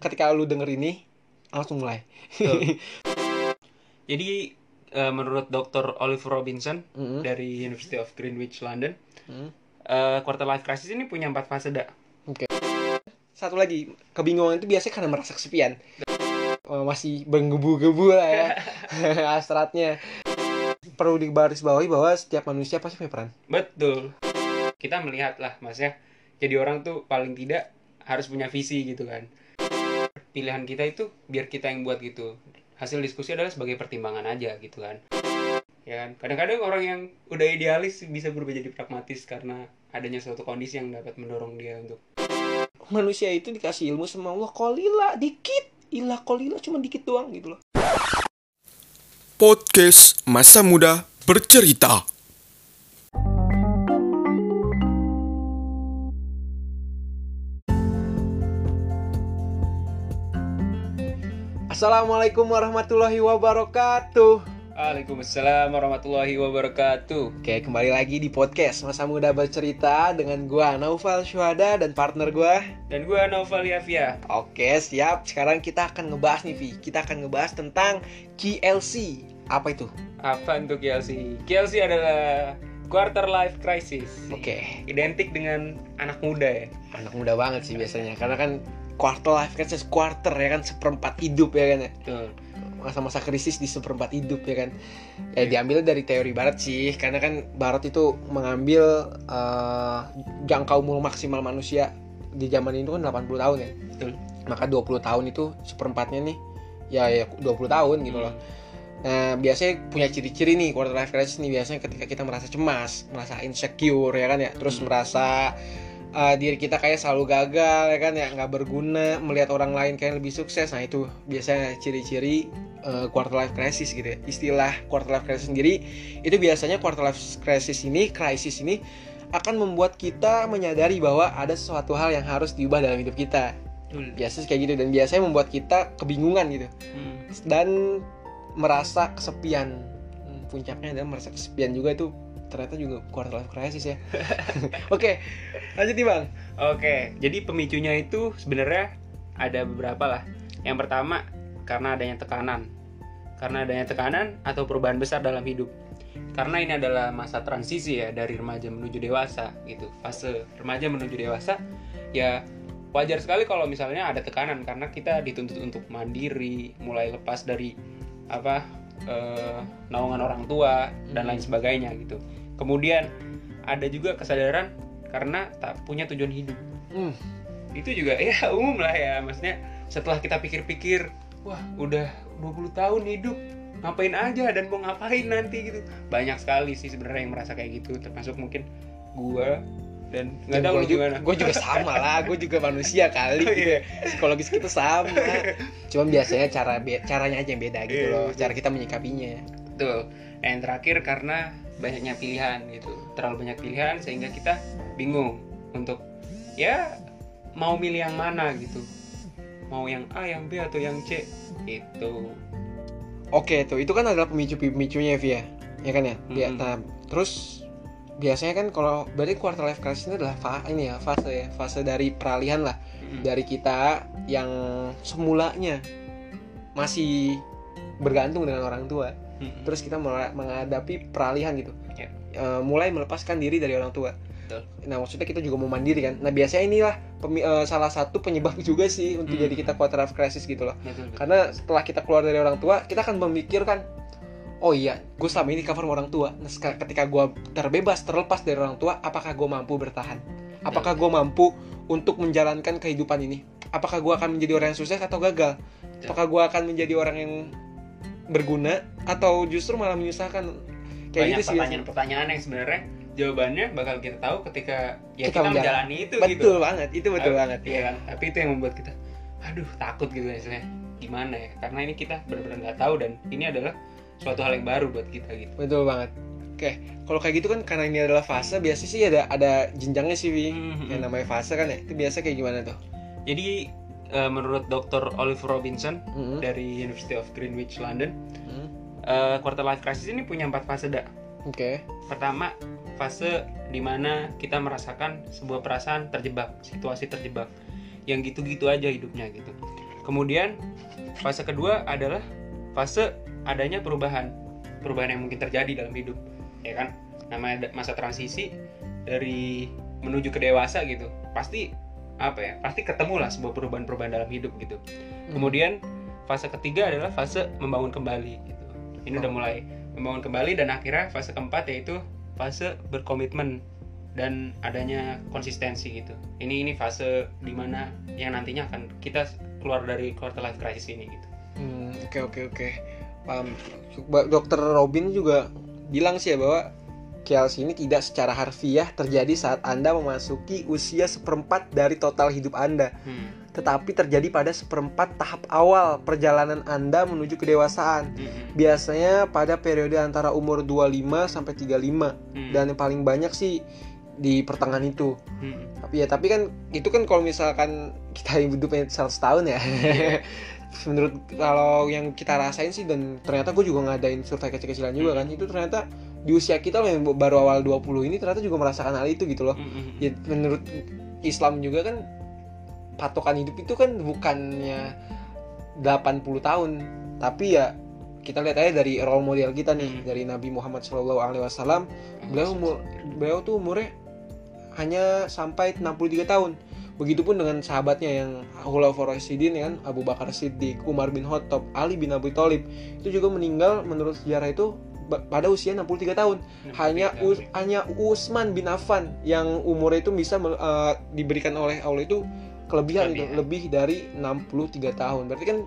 ketika lu denger ini langsung mulai. Jadi eh, menurut Dr. Oliver Robinson Mm. dari University of Greenwich London, Mm. eh, quarter life crisis ini punya empat fase dak. Satu lagi, kebingungan itu biasanya karena merasa kesepian. Eh, masih menggebu-gebu lah ya hasratnya. Perlu digarisbawahi bahwa setiap manusia pasti punya peran. Betul. Kita melihat lah mas ya. Jadi orang tuh paling tidak harus punya visi gitu kan. Pilihan kita itu biar kita yang buat gitu. Hasil diskusi adalah sebagai pertimbangan aja gitu kan. Ya kan. Kadang-kadang orang yang udah idealis bisa berubah jadi pragmatis karena adanya suatu kondisi yang dapat mendorong dia untuk Manusia itu dikasih ilmu sama Allah kolila dikit. Ilah kolila cuma dikit doang gitu loh. Podcast Masa Muda Bercerita. Assalamualaikum warahmatullahi wabarakatuh. Waalaikumsalam warahmatullahi wabarakatuh. Oke, kembali lagi di podcast Masa Muda Bercerita dengan gua Naufal Syuhada dan partner gua. Dan gue Noval Yafia. Oke, siap. Sekarang kita akan ngebahas nih, Vi. Kita akan ngebahas tentang KLC. Apa itu? Apa untuk KLC? KLC adalah quarter life crisis. Oke, Identik dengan anak muda ya. anak muda banget sih biasanya. Karena kan quarter life crisis, quarter ya kan seperempat hidup ya kan ya. Masa-masa krisis di seperempat hidup ya kan. Ya diambil dari teori barat sih. Karena kan barat itu mengambil eh, jangka umur maksimal manusia di zaman itu kan 80 tahun ya. Betul. Maka 20 tahun itu seperempatnya nih ya ya 20 tahun gitu loh. Nah, biasanya punya ciri-ciri nih quarter life crisis nih biasanya ketika kita merasa cemas, merasa insecure ya kan ya, terus Hmm. merasa uh, diri kita kayak selalu gagal ya kan ya, nggak berguna, melihat orang lain kayak lebih sukses. Nah, itu biasanya ciri-ciri uh, quarter life crisis gitu ya. Istilah quarter life crisis sendiri itu biasanya quarter life crisis ini, krisis ini akan membuat kita menyadari bahwa ada sesuatu hal yang harus diubah dalam hidup kita. Betul. Biasanya kayak gitu dan biasanya membuat kita kebingungan gitu Hmm. dan merasa kesepian Hmm, puncaknya adalah merasa kesepian juga itu ternyata juga quarter life crisis ya oke lanjut nih bang Oke, jadi pemicunya itu sebenarnya ada beberapa lah. Yang pertama karena adanya tekanan. Karena adanya tekanan atau perubahan besar dalam hidup. Karena ini adalah masa transisi ya dari remaja menuju dewasa gitu. Fase remaja menuju dewasa ya wajar sekali kalau misalnya ada tekanan karena kita dituntut untuk mandiri, mulai lepas dari apa eh, naungan orang tua dan lain sebagainya gitu. Kemudian ada juga kesadaran karena tak punya tujuan hidup. Hmm, itu juga ya umum lah ya. Maksudnya setelah kita pikir-pikir wah udah 20 tahun hidup ngapain aja dan mau ngapain nanti? gitu. Banyak sekali sih sebenarnya yang merasa kayak gitu. Termasuk mungkin gua dan nggak tahu gue juga, gimana. gua juga sama lah. Gue juga manusia kali Oh, gitu iya. psikologis kita sama. Cuman biasanya cara caranya aja yang beda gitu Iya, loh. betul. cara kita menyikapinya. Betul. yang terakhir karena banyaknya pilihan gitu. Terlalu banyak pilihan sehingga kita bingung untuk ya mau milih yang mana gitu. Mau yang A yang B atau yang C gitu. Oke tuh. Itu kan adalah pemicu-pemicunya Via. Ya kan ya? Mm-mm. nah, terus biasanya kan kalau berarti quarter life crisis ini adalah fa ini ya fase ya fase dari peralihan lah. Mm. dari kita yang semulanya masih bergantung dengan orang tua Terus kita menghadapi peralihan gitu. Ya. E, mulai melepaskan diri dari orang tua. Betul. nah maksudnya kita juga mau mandiri kan. Nah biasanya inilah e, salah satu penyebab juga sih untuk Hmm. jadi kita quarter life crisis gitu loh. Betul, betul. karena setelah kita keluar dari orang tua kita akan memikirkan oh iya gue selama ini cover sama orang tua. Nah ketika gue terbebas terlepas dari orang tua apakah gue mampu bertahan? Apakah gue mampu untuk menjalankan kehidupan ini? Apakah gue akan menjadi orang yang sukses atau gagal? Apakah gue akan menjadi orang yang berguna atau justru malah menyusahkan kayak banyak gitu sih pertanyaan-pertanyaan yang sebenarnya jawabannya bakal kita tahu ketika ya Kita kita, menjalani. itu betul gitu. banget itu betul Tapi- banget Iya kan? Tapi itu yang membuat kita aduh takut gitu istilahnya. Gimana ya? Karena ini kita benar-benar nggak tahu dan ini adalah suatu hal yang baru buat kita gitu. betul banget oke kalau kayak gitu kan karena ini adalah fase biasanya sih ada ada jenjangnya sih Vi Mhm. yang namanya fase kan ya itu biasa kayak gimana tuh Jadi eh, menurut Dr. Oliver Robinson Mhm. dari University of Greenwich London, Mhm. eh, quarter life crisis ini punya empat fase dak. Oke. Pertama, fase di mana kita merasakan sebuah perasaan terjebak, situasi terjebak, yang gitu-gitu aja hidupnya gitu. kemudian fase kedua adalah fase adanya perubahan perubahan yang mungkin terjadi dalam hidup ya kan namanya masa transisi dari menuju ke dewasa gitu pasti apa ya pasti ketemu lah sebuah perubahan-perubahan dalam hidup gitu. Kemudian fase ketiga adalah fase membangun kembali gitu. Ini udah Oh. mulai membangun kembali dan akhirnya fase keempat yaitu fase berkomitmen dan adanya konsistensi gitu. Ini ini fase di mana yang nantinya akan kita keluar dari quarter life crisis ini gitu. Hmm, oke oke oke. Paham. Dokter Robin juga bilang sih ya bahwa KLC ini tidak secara harfiah terjadi saat anda memasuki usia seperempat dari total hidup anda Hmm. tetapi terjadi pada seperempat tahap awal perjalanan anda menuju kedewasaan Hmm. biasanya pada periode antara umur 25 sampai 35 Hmm. dan yang paling banyak sih di pertengahan itu Hmm. tapi ya tapi kan itu kan kalau misalkan kita hidupnya 100 tahun ya menurut kalau yang kita rasain sih dan ternyata gue juga ngadain survei kecil-kecilan juga kan itu ternyata di usia kita loh yang baru awal 20 ini ternyata juga merasakan hal itu gitu loh. Ya menurut Islam juga kan patokan hidup itu kan bukannya 80 tahun tapi ya kita lihat aja dari role model kita nih Hmm. dari Nabi Muhammad SAW beliau umur beliau tuh umurnya hanya sampai 63 tahun. Begitupun dengan sahabatnya yang Khulafaur Rasyidin ya kan Abu Bakar Siddiq Umar bin Khattab Ali bin Abi Thalib itu juga meninggal menurut sejarah itu pada usia 63 tahun hanya Us- hanya Utsman bin Affan yang umurnya itu bisa eh, diberikan oleh Allah itu kelebihan itu lebih dari 63 tahun berarti kan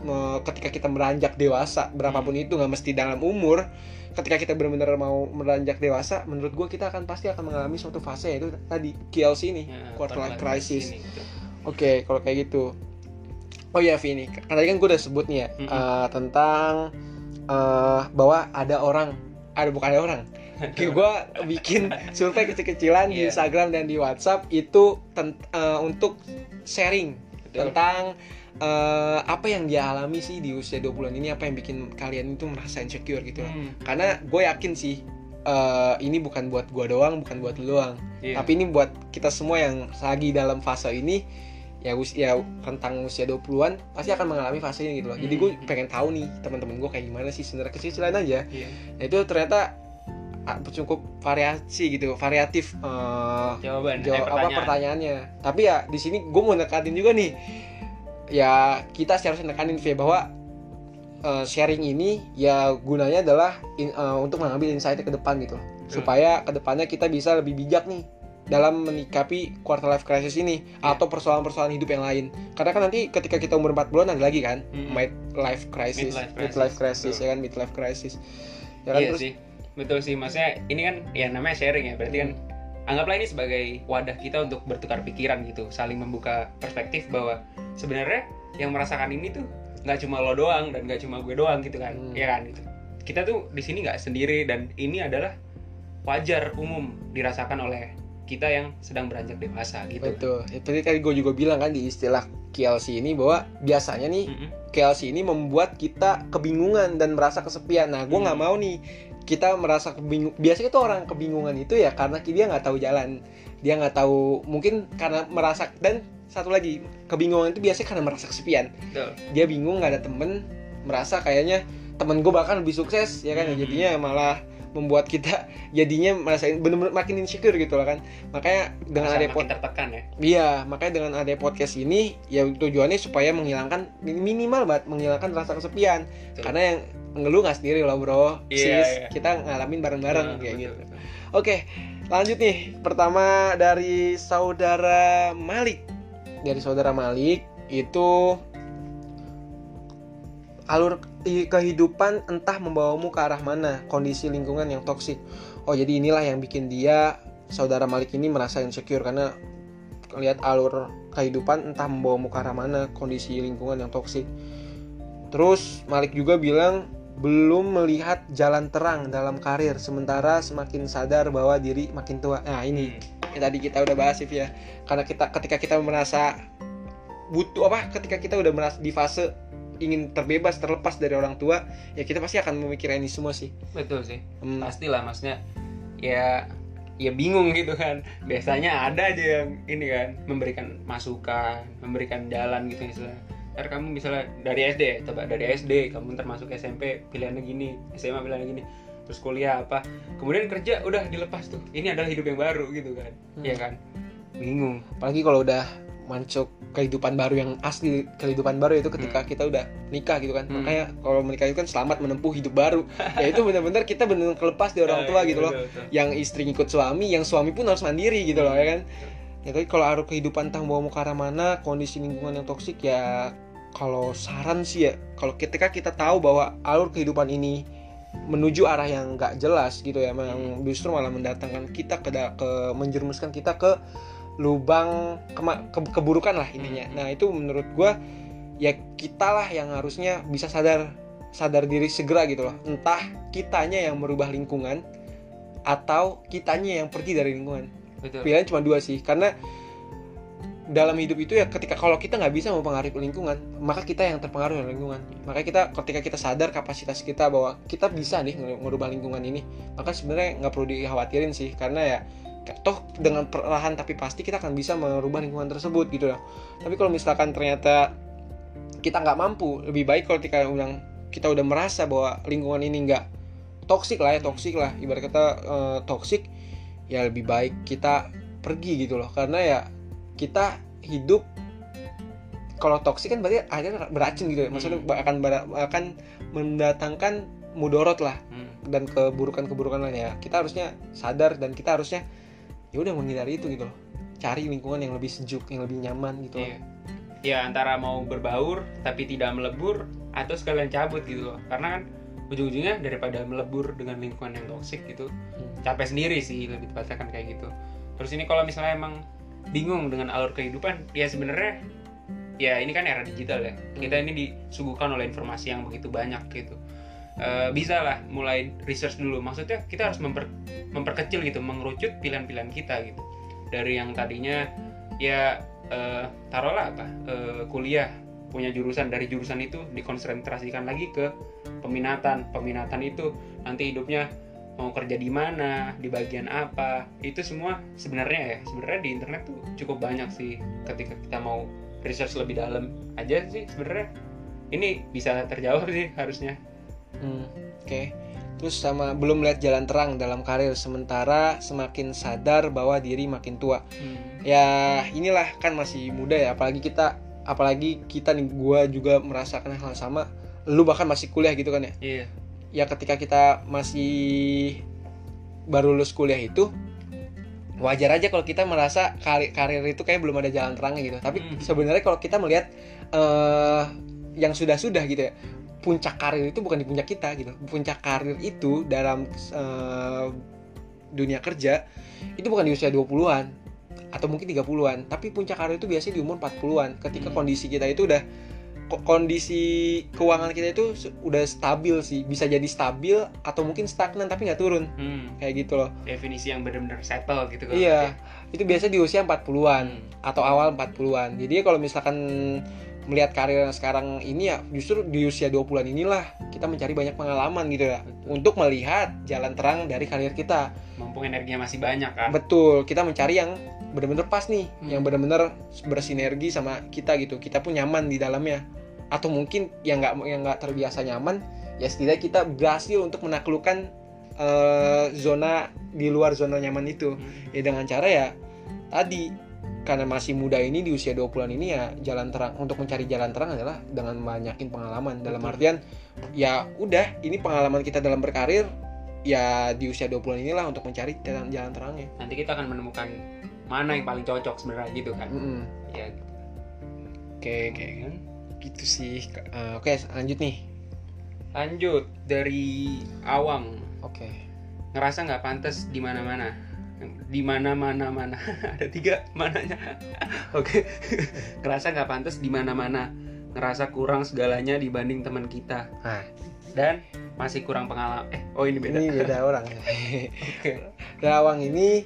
me- ketika kita meranjak dewasa berapapun Hmm. itu nggak mesti dalam umur ketika kita benar-benar mau meranjak dewasa menurut gue kita akan pasti akan mengalami suatu fase yaitu tadi KLC ini Ya, quarter life crisis gitu. Oke, kalau kayak gitu. Oh iya, Vini. Kan tadi kan gue udah sebut nih ya Mm-mm. eh, tentang eh, bahwa ada orang, ada bukan ada orang. gue bikin survei kecil-kecilan di Iya. Instagram dan di WhatsApp itu tent- eh, untuk sharing Betul. tentang eh, apa yang dia alami sih di usia 20-an ini apa yang bikin kalian itu merasa insecure gitu. Hmm. Karena gue yakin sih eh, ini bukan buat gue doang, bukan buat lu doang Iya. tapi ini buat kita semua yang lagi dalam fase ini ya usia rentang usia 20-an pasti akan mengalami fase ini gitu loh. Jadi gue Hmm. pengen tahu nih teman-teman gue kayak gimana sih sebenarnya kecil-kecilan aja. Iya. Nah, itu ternyata ah, cukup variasi gitu, variatif eh, jawaban jawab eh, apa pertanyaan. pertanyaannya. Tapi ya di sini gue mau nekatin juga nih. Ya kita seharusnya nekanin via bahwa eh, sharing ini ya gunanya adalah in- eh, untuk mengambil insight ke depan gitu loh. Supaya ke depannya kita bisa lebih bijak nih dalam menikapi quarter life crisis ini Ya. atau persoalan-persoalan hidup yang lain. Karena kan nanti ketika kita umur 40-an ada lagi kan Mm-mm. mid life crisis, crisis. midlife crisis Betul. ya kan midlife crisis. Ya kan iya terus sih betul sih maksudnya ini kan ya namanya sharing ya berarti kan anggaplah ini sebagai wadah kita untuk bertukar pikiran gitu saling membuka perspektif bahwa sebenarnya yang merasakan ini tuh nggak cuma lo doang dan nggak cuma gue doang gitu kan Hmm. ya kan gitu kita tuh di sini nggak sendiri dan ini adalah wajar umum dirasakan oleh kita yang sedang beranjak dewasa gitu Betul. Ya, tadi tadi gue juga bilang kan di istilah KLC ini bahwa biasanya nih Mm-mm. KLC ini membuat kita kebingungan dan merasa kesepian. Nah, gue nggak Hmm. mau nih kita merasa kebingung. Biasanya tuh orang kebingungan itu ya karena dia nggak tahu jalan, dia nggak tahu mungkin karena merasa dan satu lagi kebingungan itu biasanya karena merasa kesepian. betul Dia bingung nggak ada temen, merasa kayaknya temen gue bahkan lebih sukses ya kan, Hmm. jadinya malah membuat kita jadinya merasa bener-bener makin insecure gitu lah kan. Makanya dengan ada makin tertekan ya Iya, makanya dengan ada podcast ini ya tujuannya supaya menghilangkan minimal banget menghilangkan rasa kesepian. Betul. Karena yang ngeluh nggak sendiri loh bro, Iya, sis iya. kita ngalamin bareng-bareng Betul, kayak betul, gitu. betul. Oke, lanjut nih. Pertama dari saudara Malik. Dari saudara Malik itu alur kehidupan entah membawamu ke arah mana, kondisi lingkungan yang toksik. Oh, jadi inilah yang bikin dia saudara Malik ini merasa insecure karena lihat alur kehidupan entah membawamu ke arah mana, kondisi lingkungan yang toksik. Terus Malik juga bilang belum melihat jalan terang dalam karir sementara semakin sadar bahwa diri makin tua. Nah, ini yang tadi kita udah bahas Sif, ya. Karena kita ketika kita merasa butuh apa? Ketika kita udah merasa di fase ingin terbebas terlepas dari orang tua, ya kita pasti akan memikirkan ini semua sih. betul sih. Hmm, pastilah maksudnya ya ya bingung gitu kan. Biasanya ada aja yang ini kan memberikan masukan memberikan jalan gitu istilahnya ntar kamu misalnya dari SD ya coba dari SD kamu ntar masuk SMP pilihannya gini SMA pilihannya gini terus kuliah apa. Kemudian kerja udah dilepas tuh. Ini adalah hidup yang baru gitu kan. Hmm. Iya kan? Bingung. Apalagi kalau udah masuk kehidupan baru yang asli kehidupan baru itu ketika kita udah nikah gitu kan. Hmm. makanya kalau menikah itu kan selamat menempuh hidup baru. Ya itu benar-benar kita benar-benar kelepas dari orang tua Ya, gitu loh. betul, yang istri ngikut suami yang suami pun harus mandiri gitu loh ya kan. Ya tapi kalau arus kehidupan tang bawa mau ke arah mana kondisi lingkungan yang toksik ya kalau saran sih ya kalau ketika kita tahu bahwa alur kehidupan ini menuju arah yang nggak jelas gitu ya memang justru malah mendatangkan kita ke, ke menjerumuskan kita ke lubang ke- keburukan lah intinya. Hmm. nah itu menurut gua ya kita lah yang harusnya bisa sadar sadar diri segera gitu loh. Entah kitanya yang merubah lingkungan atau kitanya yang pergi dari lingkungan. Betul. Pilihan cuma dua sih karena dalam hidup itu ya ketika kalau kita nggak bisa mempengaruhi lingkungan maka kita yang terpengaruh oleh lingkungan. Maka kita ketika kita sadar kapasitas kita bahwa kita bisa nih merubah lingkungan ini maka sebenarnya nggak perlu dikhawatirin sih. Karena ya toh dengan perlahan tapi pasti kita akan bisa merubah lingkungan tersebut gitu loh. Tapi kalau misalkan ternyata kita nggak mampu lebih baik kalau kita udah kita udah merasa bahwa lingkungan ini nggak toksik lah ya toksik lah. Ibarat kata eh, toksik ya lebih baik kita pergi gitu loh. Karena ya kita hidup kalau toksik kan berarti akhirnya beracun gitu ya. Maksudnya akan bara- akan mendatangkan mudorot lah Hmm. dan keburukan-keburukan lain ya kita harusnya sadar dan kita harusnya ya udah menghindari itu gitu loh cari lingkungan yang lebih sejuk yang lebih nyaman gitu loh. Iya. Ya antara mau berbaur tapi tidak melebur atau sekalian cabut gitu loh. Karena kan ujung-ujungnya daripada melebur dengan lingkungan yang toksik gitu, Hmm. capek sendiri sih lebih tepatnya kan kayak gitu. Terus ini kalau misalnya emang bingung dengan alur kehidupan, ya sebenarnya ya ini kan era digital ya. Kita ini disuguhkan oleh informasi yang begitu banyak gitu. Eh, bisa lah mulai research dulu. Maksudnya kita harus memper- memperkecil gitu, mengerucut pilihan-pilihan kita gitu. Dari yang tadinya ya eh, taruhlah apa eh, kuliah punya jurusan dari jurusan itu dikonsentrasikan lagi ke peminatan peminatan itu nanti hidupnya mau kerja di mana di bagian apa itu semua sebenarnya ya sebenarnya di internet tuh cukup banyak sih ketika kita mau research lebih dalam aja sih sebenarnya ini bisa terjawab sih harusnya Hmm, Oke. Terus sama belum melihat jalan terang dalam karir sementara semakin sadar bahwa diri makin tua. Ya inilah kan masih muda ya, apalagi kita apalagi kita nih gua juga merasakan hal sama. Lu bahkan masih kuliah gitu kan ya. iya Ya ketika kita masih baru lulus kuliah itu wajar aja kalau kita merasa karir, karir itu kayak belum ada jalan terangnya gitu. Tapi Hmm. sebenarnya kalau kita melihat eh yang sudah-sudah gitu ya, puncak karir itu bukan di puncak kita gitu. Puncak karir itu dalam eh, dunia kerja itu bukan di usia 20-an atau mungkin 30-an, tapi puncak karir itu biasanya di umur 40-an ketika Hmm. kondisi kita itu udah ko- kondisi keuangan kita itu udah stabil sih, bisa jadi stabil atau mungkin stagnan tapi nggak turun Hmm, kayak gitu loh. definisi yang benar-benar settle gitu kan Iya, itu biasa di usia 40-an Hmm. atau awal 40-an. Jadi kalau misalkan melihat karir yang sekarang ini ya justru di usia 20-an inilah kita mencari banyak pengalaman gitu ya Betul. untuk melihat jalan terang dari karir kita. mumpung energinya masih banyak kan Betul, kita mencari yang benar-benar pas nih, Hmm. yang benar-benar bersinergi sama kita gitu. Kita pun nyaman di dalamnya. Atau mungkin yang nggak yang nggak terbiasa nyaman, ya setidaknya kita berhasil untuk menaklukkan eh, zona di luar zona nyaman itu. Hmm. Ya dengan cara ya tadi karena masih muda ini di usia 20-an ini ya jalan terang untuk mencari jalan terang adalah dengan banyakin pengalaman dalam Betul. artian ya udah ini pengalaman kita dalam berkarir ya di usia 20-an inilah untuk mencari jalan jalan terangnya. nanti kita akan menemukan mana yang paling cocok sebenarnya gitu kan Mm-mm. ya Oke, oke. kan Gitu sih. Eh, oke, lanjut nih. lanjut dari awang Oke. ngerasa nggak pantas di mana-mana di mana-mana mana ada tiga mananya. Oke. Ngerasa nggak pantas di mana-mana ngerasa kurang segalanya dibanding teman kita. Nah, dan masih kurang pengalaman. Eh oh ini beda. Ini beda orang. oke. Rawang ini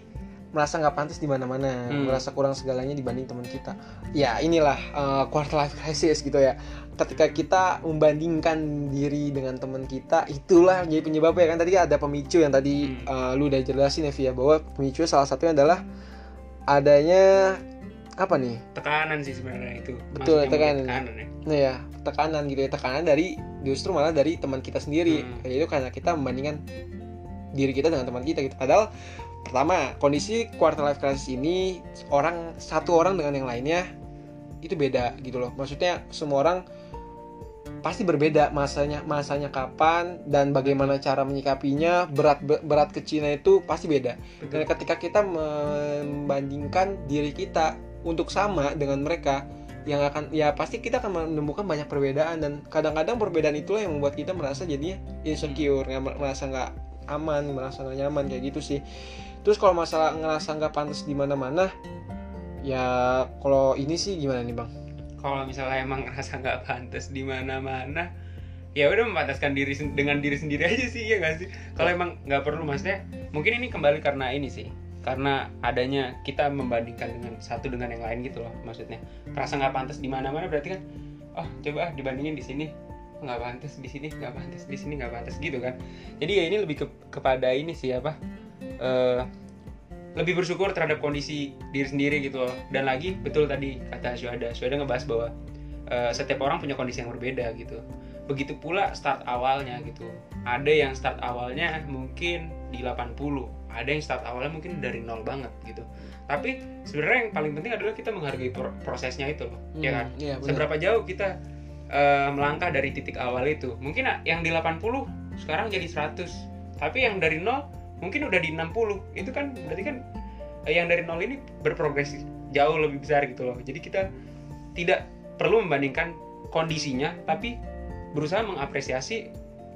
merasa nggak pantas di mana-mana, Hmm. merasa kurang segalanya dibanding teman kita. Ya inilah eh, quarter life crisis gitu ya. Ketika kita membandingkan diri dengan teman kita, itulah jadi penyebabnya kan. Tadi ada pemicu yang tadi Hmm. eh, lu udah jelasin ya Via bahwa pemicu salah satunya adalah adanya apa nih? Tekanan sih sebenarnya itu. Betul, tekanan. tekanan ya. Nah ya tekanan gitu ya. Tekanan dari justru malah dari teman kita sendiri. Hmm. Itu karena kita membandingkan diri kita dengan teman kita gitu. Padahal pertama kondisi quarter life crisis ini orang satu orang dengan yang lainnya itu beda gitu loh. Maksudnya semua orang pasti berbeda masanya masanya kapan dan bagaimana cara menyikapinya. Berat berat kecilnya itu pasti beda. Dan betul ketika kita membandingkan diri kita untuk sama dengan mereka yang akan ya pasti kita akan menemukan banyak perbedaan dan kadang-kadang perbedaan itulah yang membuat kita merasa jadinya insecure nggak merasa nggak aman merasa nggak nyaman kayak gitu sih. Terus kalau masalah ngerasa nggak pantas di mana-mana ya kalau ini sih gimana nih bang kalau misalnya emang ngerasa nggak pantas di mana-mana ya udah mempantaskan diri dengan diri sendiri aja sih ya nggak sih? Kalau emang nggak perlu maksudnya mungkin ini kembali karena ini sih karena adanya kita membandingkan dengan satu dengan yang lain gitu loh maksudnya. Rasa nggak pantas di mana-mana berarti kan oh coba ah dibandingin di sini nggak pantas di sini nggak pantas di sini nggak pantas gitu kan. Jadi ya ini lebih ke- kepada ini sih apa eh, lebih bersyukur terhadap kondisi diri sendiri gitu. Loh dan lagi betul tadi kata Syuhada. Syuhada ngebahas bahwa eh, setiap orang punya kondisi yang berbeda gitu. Begitu pula start awalnya gitu. Ada yang start awalnya mungkin di 80 ada yang start awalnya mungkin dari nol banget gitu. Tapi sebenarnya yang paling penting adalah kita menghargai pro- prosesnya itu loh ya kan? Hmm, iya, benar. seberapa jauh kita eh, melangkah dari titik awal itu. Mungkin yang di 80 sekarang jadi 100 tapi yang dari nol mungkin udah di 60 itu kan berarti kan eh, yang dari nol ini berprogres jauh lebih besar gitu loh jadi kita tidak perlu membandingkan kondisinya tapi berusaha mengapresiasi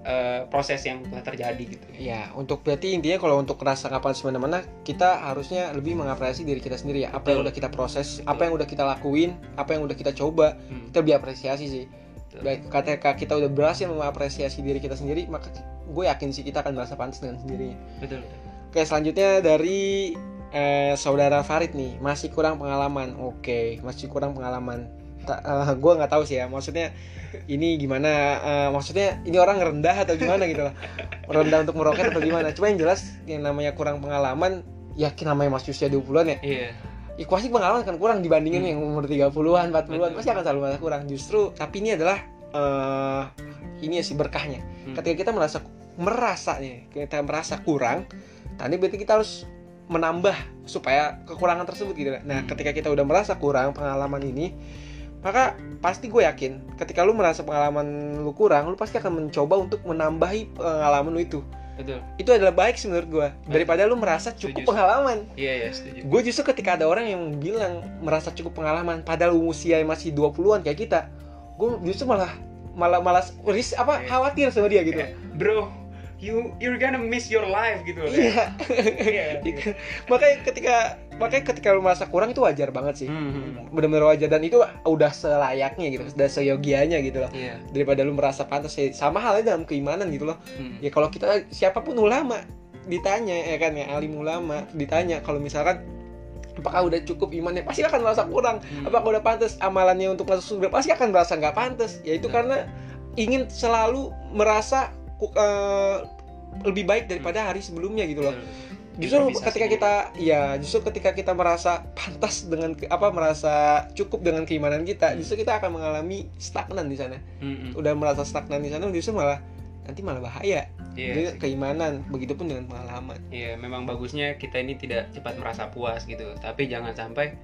eh, proses yang telah terjadi gitu Ya, untuk berarti intinya kalau untuk rasa kapan semana-mana kita harusnya lebih mengapresiasi diri kita sendiri ya. Apa yang Betul. udah kita proses, Betul. apa yang udah kita lakuin, apa yang udah kita coba, Hmm, kita lebih apresiasi sih. Betul. Baik, ketika kita udah berhasil mengapresiasi diri kita sendiri, maka gue yakin sih kita akan merasa pantas dengan sendirinya. betul betul. Oke, selanjutnya dari eh, saudara Farid nih, masih kurang pengalaman. Oke, masih kurang pengalaman. Ta- eh, gue nggak tahu sih ya, maksudnya ini gimana? eh, maksudnya ini orang rendah atau gimana gitu loh? Rendah untuk meroket atau gimana? Cuma yang jelas yang namanya kurang pengalaman, ya namanya masih usia 20-an ya. iya Ya pasti pengalaman kan kurang dibandingin Hmm. yang umur 30-an, 40-an, Betul. pasti akan selalu merasa kurang. Justru tapi ini adalah eh ini sih berkahnya. Hmm. Ketika kita merasa merasa nih, kita merasa kurang, tadi berarti kita harus menambah supaya kekurangan tersebut gitu. Nah, Hmm. ketika kita udah merasa kurang pengalaman ini, maka pasti gue yakin ketika lu merasa pengalaman lu kurang, lu pasti akan mencoba untuk menambahi pengalaman lu itu. Betul Itu adalah baik sih menurut gue daripada lu merasa cukup Setuju. pengalaman. iya iya setuju Gue justru ketika ada orang yang bilang merasa cukup pengalaman padahal usia masih 20-an kayak kita, gue justru malah malah malah ris apa Iya. khawatir sama dia gitu. Kayak, bro you you're gonna miss your life gitu loh Iya. Iya. makanya ketika makanya ketika lu merasa kurang itu wajar banget sih. Hmm, hmm. Benar-benar wajar dan itu udah selayaknya gitu, udah seyogianya gitu loh. Iya. Daripada lu merasa pantas ya sama halnya dalam keimanan gitu loh. Hmm. Ya kalau kita siapa pun ulama ditanya ya kan ya alim ulama ditanya kalau misalkan apakah udah cukup imannya pasti akan merasa kurang Hmm. apakah udah pantas amalannya untuk masuk surga pasti akan merasa nggak pantas ya itu Betul. karena ingin selalu merasa eh, lebih baik daripada hari sebelumnya gitu loh justru ketika kita ya justru ketika kita merasa pantas dengan apa merasa cukup dengan keimanan kita Hmm. justru kita akan mengalami stagnan di sana Hmm, hmm. udah merasa stagnan di sana justru malah nanti malah bahaya Iya Jadi sih. keimanan begitupun dengan pengalaman Iya, memang bagusnya kita ini tidak cepat merasa puas gitu. Tapi jangan sampai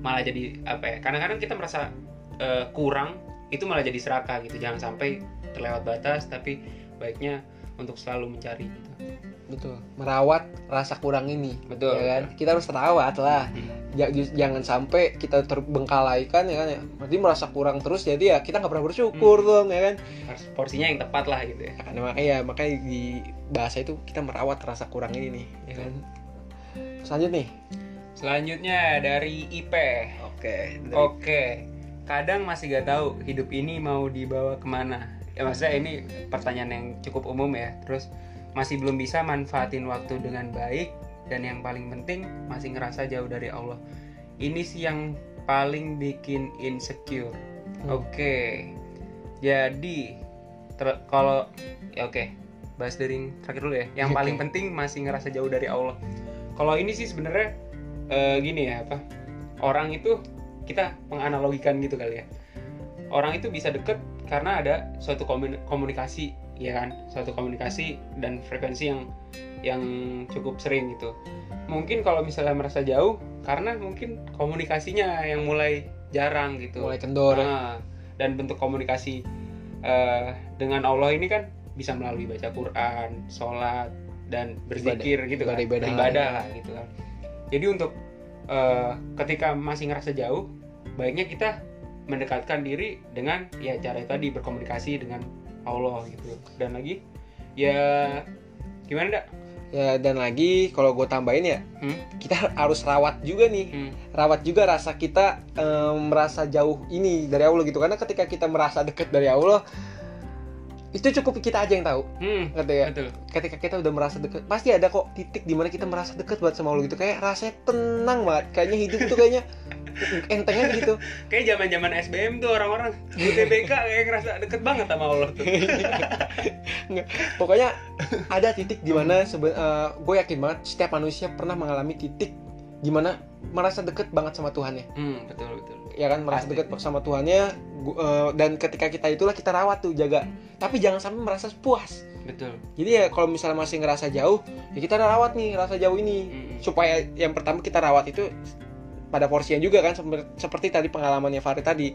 malah jadi apa ya? Kadang-kadang kita merasa eh, kurang itu malah jadi serakah gitu. Jangan sampai terlewat batas tapi baiknya untuk selalu mencari gitu. betul merawat rasa kurang ini Betul. ya kan kita harus rawat lah Hmm. Jangan sampai kita terbengkalaikan ya kan ya berarti merasa kurang terus jadi ya kita nggak pernah bersyukur Hmm. dong ya kan Harus porsinya yang tepat lah gitu ya. Nah, makanya ya makanya di bahasa itu kita merawat rasa kurang ini nih ya kan selanjutnya nih Selanjutnya dari IP. oke Oke, kadang masih gak tahu hidup ini mau dibawa ke mana. Ya maksudnya ini pertanyaan yang cukup umum ya. Terus masih belum bisa manfaatin waktu dengan baik dan yang paling penting masih ngerasa jauh dari Allah. Ini sih yang paling bikin insecure. Hmm. Oke, jadi ter- kalau ya oke bahas dari yang terakhir dulu ya. Yang Oke. paling penting masih ngerasa jauh dari Allah. Kalau ini sih sebenarnya eh, gini ya apa? Orang itu kita menganalogikan gitu kali ya orang itu bisa deket karena ada suatu komun- komunikasi ya kan? Suatu komunikasi dan frekuensi yang yang cukup sering gitu. Mungkin kalau misalnya merasa jauh karena mungkin komunikasinya yang mulai jarang gitu. Mulai kendor Ah, dan bentuk komunikasi eh, dengan Allah ini kan bisa melalui baca Quran, sholat dan berzikir gitu kan, ibadah-ibadah. beribadah lah gitu kan. Jadi untuk eh, ketika masih ngerasa jauh, baiknya kita mendekatkan diri dengan ya cara tadi berkomunikasi dengan Allah gitu. Dan lagi ya gimana dak? ya dan lagi kalau gue tambahin ya Hmm? kita harus rawat juga nih Hmm. rawat juga rasa kita eh, merasa jauh ini dari Allah gitu karena ketika kita merasa dekat dari Allah itu cukup kita aja yang tahu. Hmm, ngerti ya betul. ketika kita udah merasa dekat pasti ada kok titik di mana kita merasa dekat banget sama Allah gitu. Kayak rasanya tenang banget. Kayaknya hidup tuh kayaknya enteng aja gitu. Kayak zaman-zaman SBM tuh orang-orang. UTBK kayak ngerasa deket banget sama Allah tuh. pokoknya ada titik di mana sebe- eh, gue yakin banget setiap manusia pernah mengalami titik di mana merasa deket banget sama Tuhannya Hmm, betul betul. ya kan merasa Pasti. deket sama Tuhannya gu- eh, dan ketika kita itulah kita rawat tuh jaga tapi jangan sampai merasa puas Betul. jadi ya kalau misalnya masih ngerasa jauh ya kita rawat nih rasa jauh ini Hmm. supaya yang pertama kita rawat itu pada porsinya juga kan seper- seperti tadi pengalamannya Farid tadi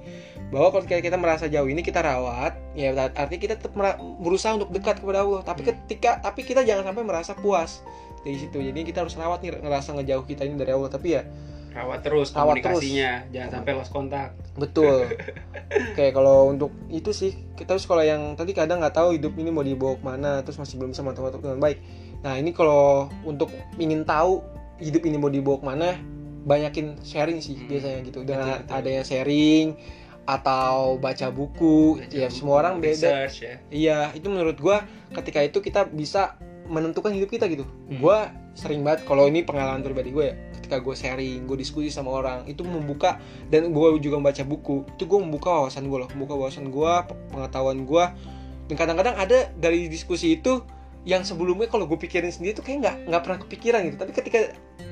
bahwa kalau kita, merasa jauh ini kita rawat ya artinya kita tetap berusaha untuk dekat kepada Allah tapi Hmm. ketika tapi kita jangan sampai merasa puas dari situ. Jadi kita harus rawat nih ngerasa ngejauh kita ini dari Allah. Tapi ya Rawat terus Rawat komunikasinya, jangan sampai lost kontak. betul. Kayak kalau untuk itu sih kita harus kalau yang tadi kadang nggak tahu hidup ini mau dibawa ke mana terus masih belum bisa mantap dengan baik. Nah ini kalau untuk ingin tahu hidup ini mau dibawa ke mana banyakin sharing sih Hmm, biasanya gitu. Dengan betul, betul. ada yang sharing atau baca buku Baca ya buku, semua orang beda. research ya. iya itu menurut gua ketika itu kita bisa menentukan hidup kita gitu. Hmm. gua sering banget kalau ini pengalaman pribadi gue ya ketika gue sharing gue diskusi sama orang itu membuka dan gue juga membaca buku itu gue membuka wawasan gue loh membuka wawasan gue pengetahuan gue dan kadang-kadang ada dari diskusi itu yang sebelumnya kalau gue pikirin sendiri tuh kayak nggak nggak pernah kepikiran gitu. Tapi ketika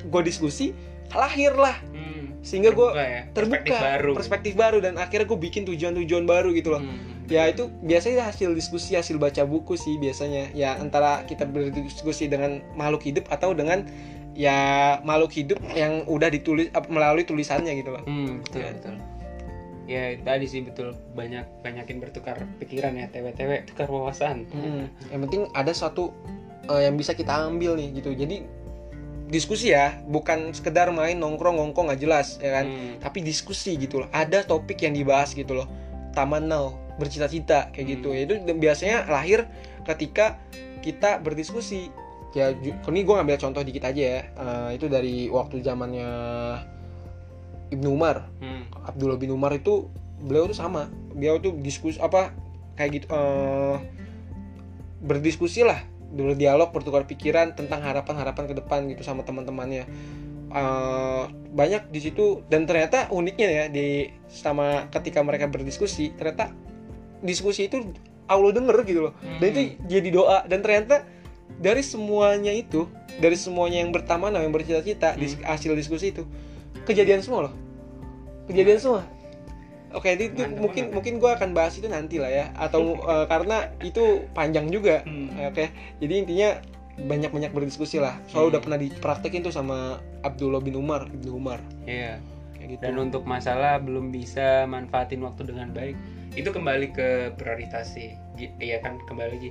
gue diskusi lahir lah Hmm, sehingga gue terbuka ya, terbuka perspektif baru. perspektif baru dan akhirnya gue bikin tujuan-tujuan baru gitu loh. Hmm, ya itu biasanya hasil diskusi hasil baca buku sih biasanya. Ya antara kita berdiskusi dengan makhluk hidup atau dengan ya makhluk hidup yang udah ditulis melalui tulisannya gitu loh. Hmm, betul Ya. betul. Ya tadi sih betul. Banyak banyakin bertukar pikiran ya TW-TW tukar wawasan. Mm, yang penting ada suatu eh, yang bisa kita ambil nih gitu. Jadi diskusi ya bukan sekedar main nongkrong ngongkong nggak jelas ya kan? Hmm, tapi diskusi gitu loh. Ada topik yang dibahas gitu loh taman now bercita-cita kayak gitu. Hmm. itu biasanya lahir ketika kita berdiskusi. Ya ini gue ngambil contoh dikit aja ya. Eh, itu dari waktu zamannya Ibnu Umar. Hmm, Abdullah bin Umar itu beliau tuh sama. Beliau tuh diskusi apa kayak gitu eh, berdiskusi lah berdialog bertukar pikiran tentang harapan-harapan ke depan gitu sama teman-temannya Eh, banyak di situ dan ternyata uniknya ya di sama ketika mereka berdiskusi ternyata diskusi itu Allah denger gitu loh. Dan itu jadi doa. Dan ternyata dari semuanya itu dari semuanya yang bertamanah yang bercita-cita dis- hasil diskusi itu kejadian semua loh. Kejadian semua. Oke itu, itu Mantap mungkin banget. mungkin gue akan bahas itu nanti lah ya. Atau eh, karena itu panjang juga. Hmm. oke. Jadi intinya banyak banyak berdiskusi lah soalnya Hmm. udah pernah dipraktekin tuh sama Abdullah bin Umar Ibnu Umar Iya. kayak gitu Dan untuk masalah belum bisa manfaatin waktu dengan baik, itu kembali ke prioritas sih. Iya kan kembali lagi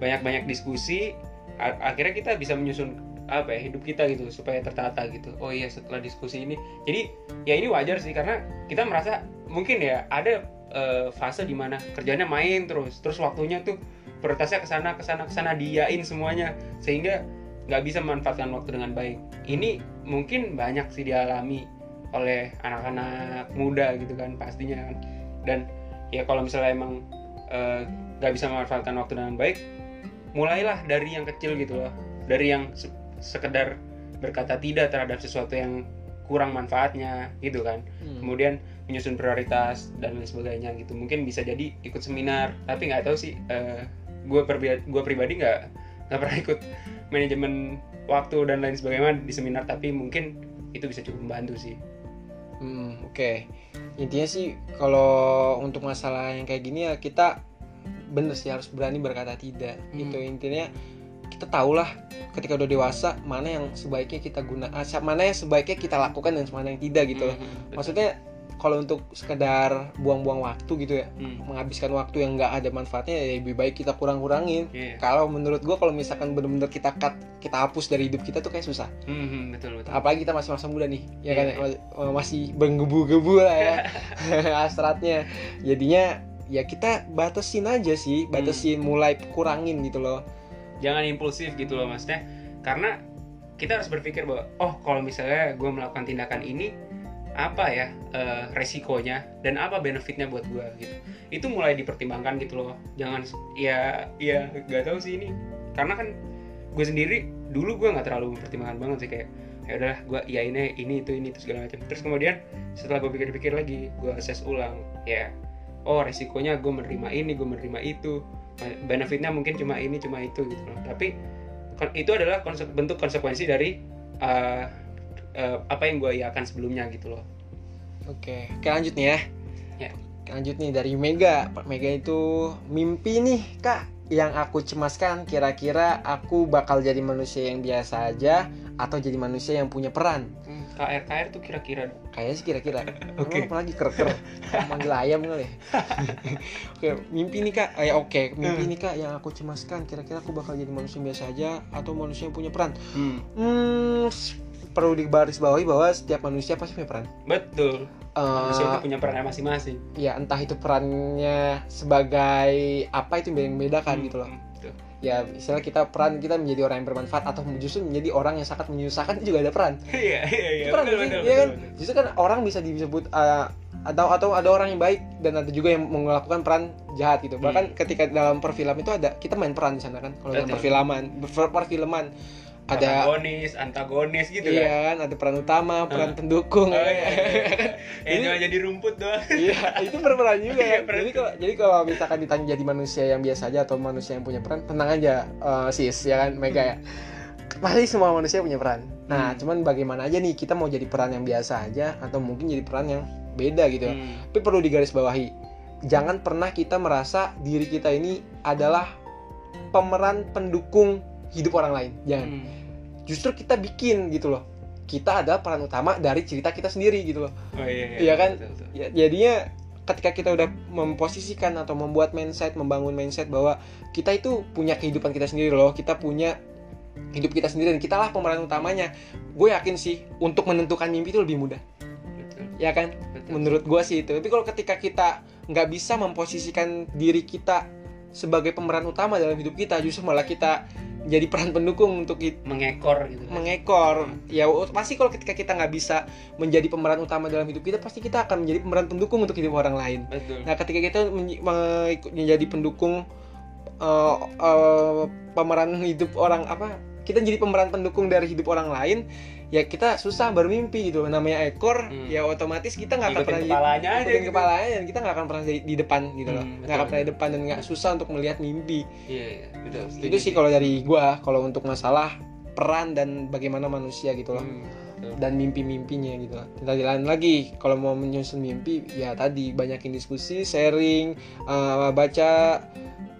banyak-banyak diskusi, akhirnya kita bisa menyusun apa ya hidup kita gitu supaya tertata gitu. Oh iya setelah diskusi ini, jadi ya ini wajar sih karena kita merasa mungkin ya ada eh, fase di mana kerjanya main terus, terus waktunya tuh prioritasnya ke sana ke sana ke sana diain semuanya. Sehingga nggak bisa memanfaatkan waktu dengan baik. Ini mungkin banyak sih dialami oleh anak-anak muda gitu kan pastinya kan. Dan ya kalau misalnya emang eh, nggak bisa memanfaatkan waktu dengan baik mulailah dari yang kecil gitu loh. Dari yang se- sekedar berkata tidak terhadap sesuatu yang kurang manfaatnya gitu kan. Hmm. kemudian menyusun prioritas dan lain sebagainya gitu. Mungkin bisa jadi ikut seminar tapi nggak tahu sih gue gue pribadi nggak nggak pernah ikut manajemen waktu dan lain sebagainya di seminar tapi mungkin itu bisa cukup membantu sih Hmm, oke. Intinya sih kalau untuk masalah yang kayak gini ya kita bener sih harus berani berkata tidak. Hmm. Itu intinya kita tahulah ketika udah dewasa mana yang sebaiknya kita guna, ah, mana yang sebaiknya kita lakukan dan mana yang tidak gitu loh. Mhm, betul. Maksudnya kalau untuk sekedar buang-buang waktu gitu ya, Hmm, menghabiskan waktu yang nggak ada manfaatnya ya lebih baik kita kurang-kurangin. iya. Kalau menurut gua kalau misalkan bener-bener kita cut, kita hapus dari hidup kita tuh kayak susah. Mhm, betul betul. apalagi kita masih masa muda nih ya Iya, kan. Mas- masih menggebu-gebu lah ya hasratnya jadinya ya kita batasin aja sih Hmm. batasin mulai kurangin gitu loh Jangan impulsif gitu loh maksudnya. Karena kita harus berpikir bahwa oh kalau misalnya gue melakukan tindakan ini apa ya eh, resikonya dan apa benefitnya buat gue gitu. Itu mulai dipertimbangkan gitu loh. Jangan ya ya gak tahu sih ini. Karena kan gue sendiri dulu gue nggak terlalu mempertimbangkan banget sih kayak ya udahlah gue ya ini ini itu ini itu segala macam terus kemudian setelah gue pikir-pikir lagi gue assess ulang ya oh resikonya gue menerima ini gue menerima itu benefitnya mungkin cuma ini cuma itu gitu loh tapi kon- itu adalah konse- bentuk konsekuensi dari uh, uh, apa yang gue iakan sebelumnya gitu loh oke oke lanjut nih ya Ya. lanjut nih dari Mega Pak Mega itu mimpi nih kak yang aku cemaskan kira-kira aku bakal jadi manusia yang biasa aja atau jadi manusia yang punya peran KR KR tuh kira-kira Kayaknya sih kira-kira. Oke. Emang apalagi ker-ker. Manggil ayam kali. ya? oke, mimpi nih kak. Eh, oke, mimpi Hmm. nih kak yang aku cemaskan. Kira-kira aku bakal jadi manusia biasa aja atau manusia yang punya peran. Hmm, Hmm, perlu digarisbawahi bahwa setiap manusia pasti punya peran. betul Eh, manusia itu punya perannya masing-masing ya entah itu perannya sebagai apa itu yang membedakan gitu loh. Hmm, betul. Ya, misalnya kita peran kita menjadi orang yang bermanfaat atau justru menjadi orang yang sangat menyusahkan itu juga ada peran. iya iya iya Peran betul, sih, betul, iya kan? betul, betul. Justru kan orang bisa disebut uh, atau atau ada orang yang baik dan ada juga yang melakukan peran jahat gitu. Bahkan ketika dalam perfilm itu ada kita main peran di sana kan. Kalau dalam perfilman, per- perfilman ada protagonis antagonis gitu kan iya kan, ada peran utama, Ah. peran pendukung. Oh, iya, iya. yang Jadi- cuma jadi rumput doang Iya, itu berperan juga Iya, ya. Jadi kalau jadi kalau misalkan ditanya jadi manusia yang biasa aja atau manusia yang punya peran, tenang aja uh, sis ya kan Mega ya. Pasti semua manusia punya peran. Nah, Hmm. cuman bagaimana aja nih kita mau jadi peran yang biasa aja atau mungkin jadi peran yang beda gitu. Hmm, Tapi perlu digarisbawahi, jangan pernah kita merasa diri kita ini adalah pemeran pendukung hidup orang lain. Jangan. hmm. Justru kita bikin gitu loh. Kita adalah peran utama dari cerita kita sendiri gitu loh. oh iya Iya kan? betul, betul. Ya, jadinya ketika kita udah memposisikan atau membuat mindset, membangun mindset bahwa kita itu punya kehidupan kita sendiri loh, kita punya hidup kita sendiri dan kitalah pemeran utamanya. Gue yakin sih untuk menentukan mimpi itu lebih mudah, betul ya kan? betul Menurut gue sih itu. Tapi kalau ketika kita nggak bisa memposisikan diri kita sebagai pemeran utama dalam hidup kita, justru malah kita jadi peran pendukung untuk it- mengekor gitu kan. mengekor. Ya pasti kalau ketika kita nggak bisa menjadi pemeran utama dalam hidup kita pasti kita akan menjadi pemeran pendukung untuk hidup orang lain. Betul. Nah ketika kita menjadi pendukung eh, eh, pemeran hidup orang apa kita jadi pemeran pendukung dari hidup orang lain ya kita susah bermimpi gitu. Namanya ekor Hmm. ya otomatis kita nggak akan pernah jadi- kepalanya aja gitu. kepalanya dan kita nggak akan pernah di, di depan gitu loh. Hmm, nggak betul, akan pernah di depan dan nggak susah untuk melihat mimpi. Iya iya betul. Itu sih kalau dari gua kalau untuk masalah peran dan bagaimana manusia gitu loh. Hmm, dan mimpi-mimpinya gitu kita jalan lagi kalau mau menyusun mimpi ya tadi banyakin diskusi sharing eh, baca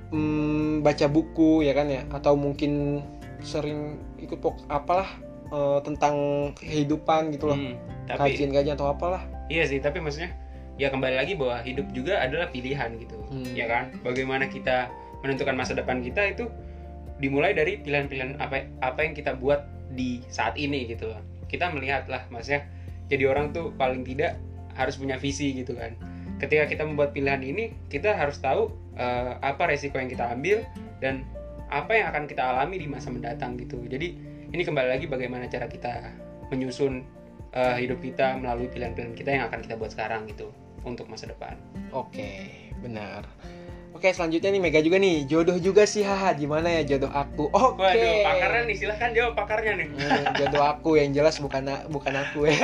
mm, baca buku ya kan ya? Atau mungkin sering ikut pok apalah eh, tentang kehidupan gitu loh. Hmm, tapi kajian-kajian atau apalah. Iya sih tapi maksudnya ya kembali lagi bahwa hidup juga adalah pilihan gitu Hmm. ya kan? Bagaimana kita menentukan masa depan kita itu dimulai dari pilihan-pilihan apa apa yang kita buat di saat ini gitu loh. Kita melihat lah maksudnya jadi orang tuh paling tidak harus punya visi gitu kan. Ketika kita membuat pilihan ini kita harus tahu eh, apa resiko yang kita ambil dan apa yang akan kita alami di masa mendatang gitu. Jadi ini kembali lagi bagaimana cara kita menyusun eh, hidup kita melalui pilihan-pilihan kita yang akan kita buat sekarang gitu untuk masa depan. Oke benar. Oke selanjutnya nih Mega juga nih. Jodoh juga sih haha. Gimana ya jodoh aku? Oke. Waduh, pakarnya nih, silahkan jawab pakarnya nih. Hmm, jodoh aku yang jelas bukan bukan aku ya.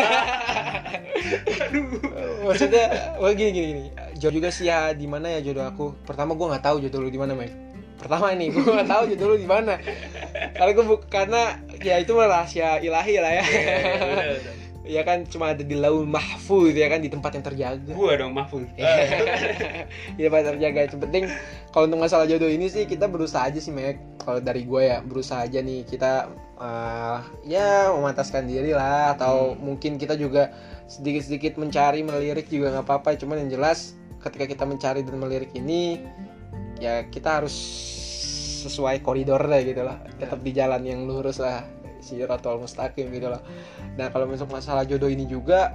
Maksudnya oh gini gini gini. Jodoh juga sih ya di mana ya jodoh aku? Pertama gue nggak tahu jodoh lu di mana Meg pertama nih gue nggak tahu jodoh lu di mana. Karena gue karena ya itu mah rahasia ilahi lah ya. Iya, ya kan cuma ada di laul mahfuz ya kan di tempat yang terjaga. Gua dong mahfud ya tempat terjaga yang penting kalau untuk masalah jodoh ini sih kita berusaha aja sih Mek. Kalau dari gue ya berusaha aja nih kita eh, ya memantaskan diri lah atau mungkin kita juga sedikit-sedikit mencari melirik juga nggak apa-apa. Cuman yang jelas ketika kita mencari dan melirik ini ya kita harus sesuai koridor lah gitu lah. Tetap di jalan yang lurus lah siratul mustaqim gitu lah. Nah kalau masuk masalah jodoh ini juga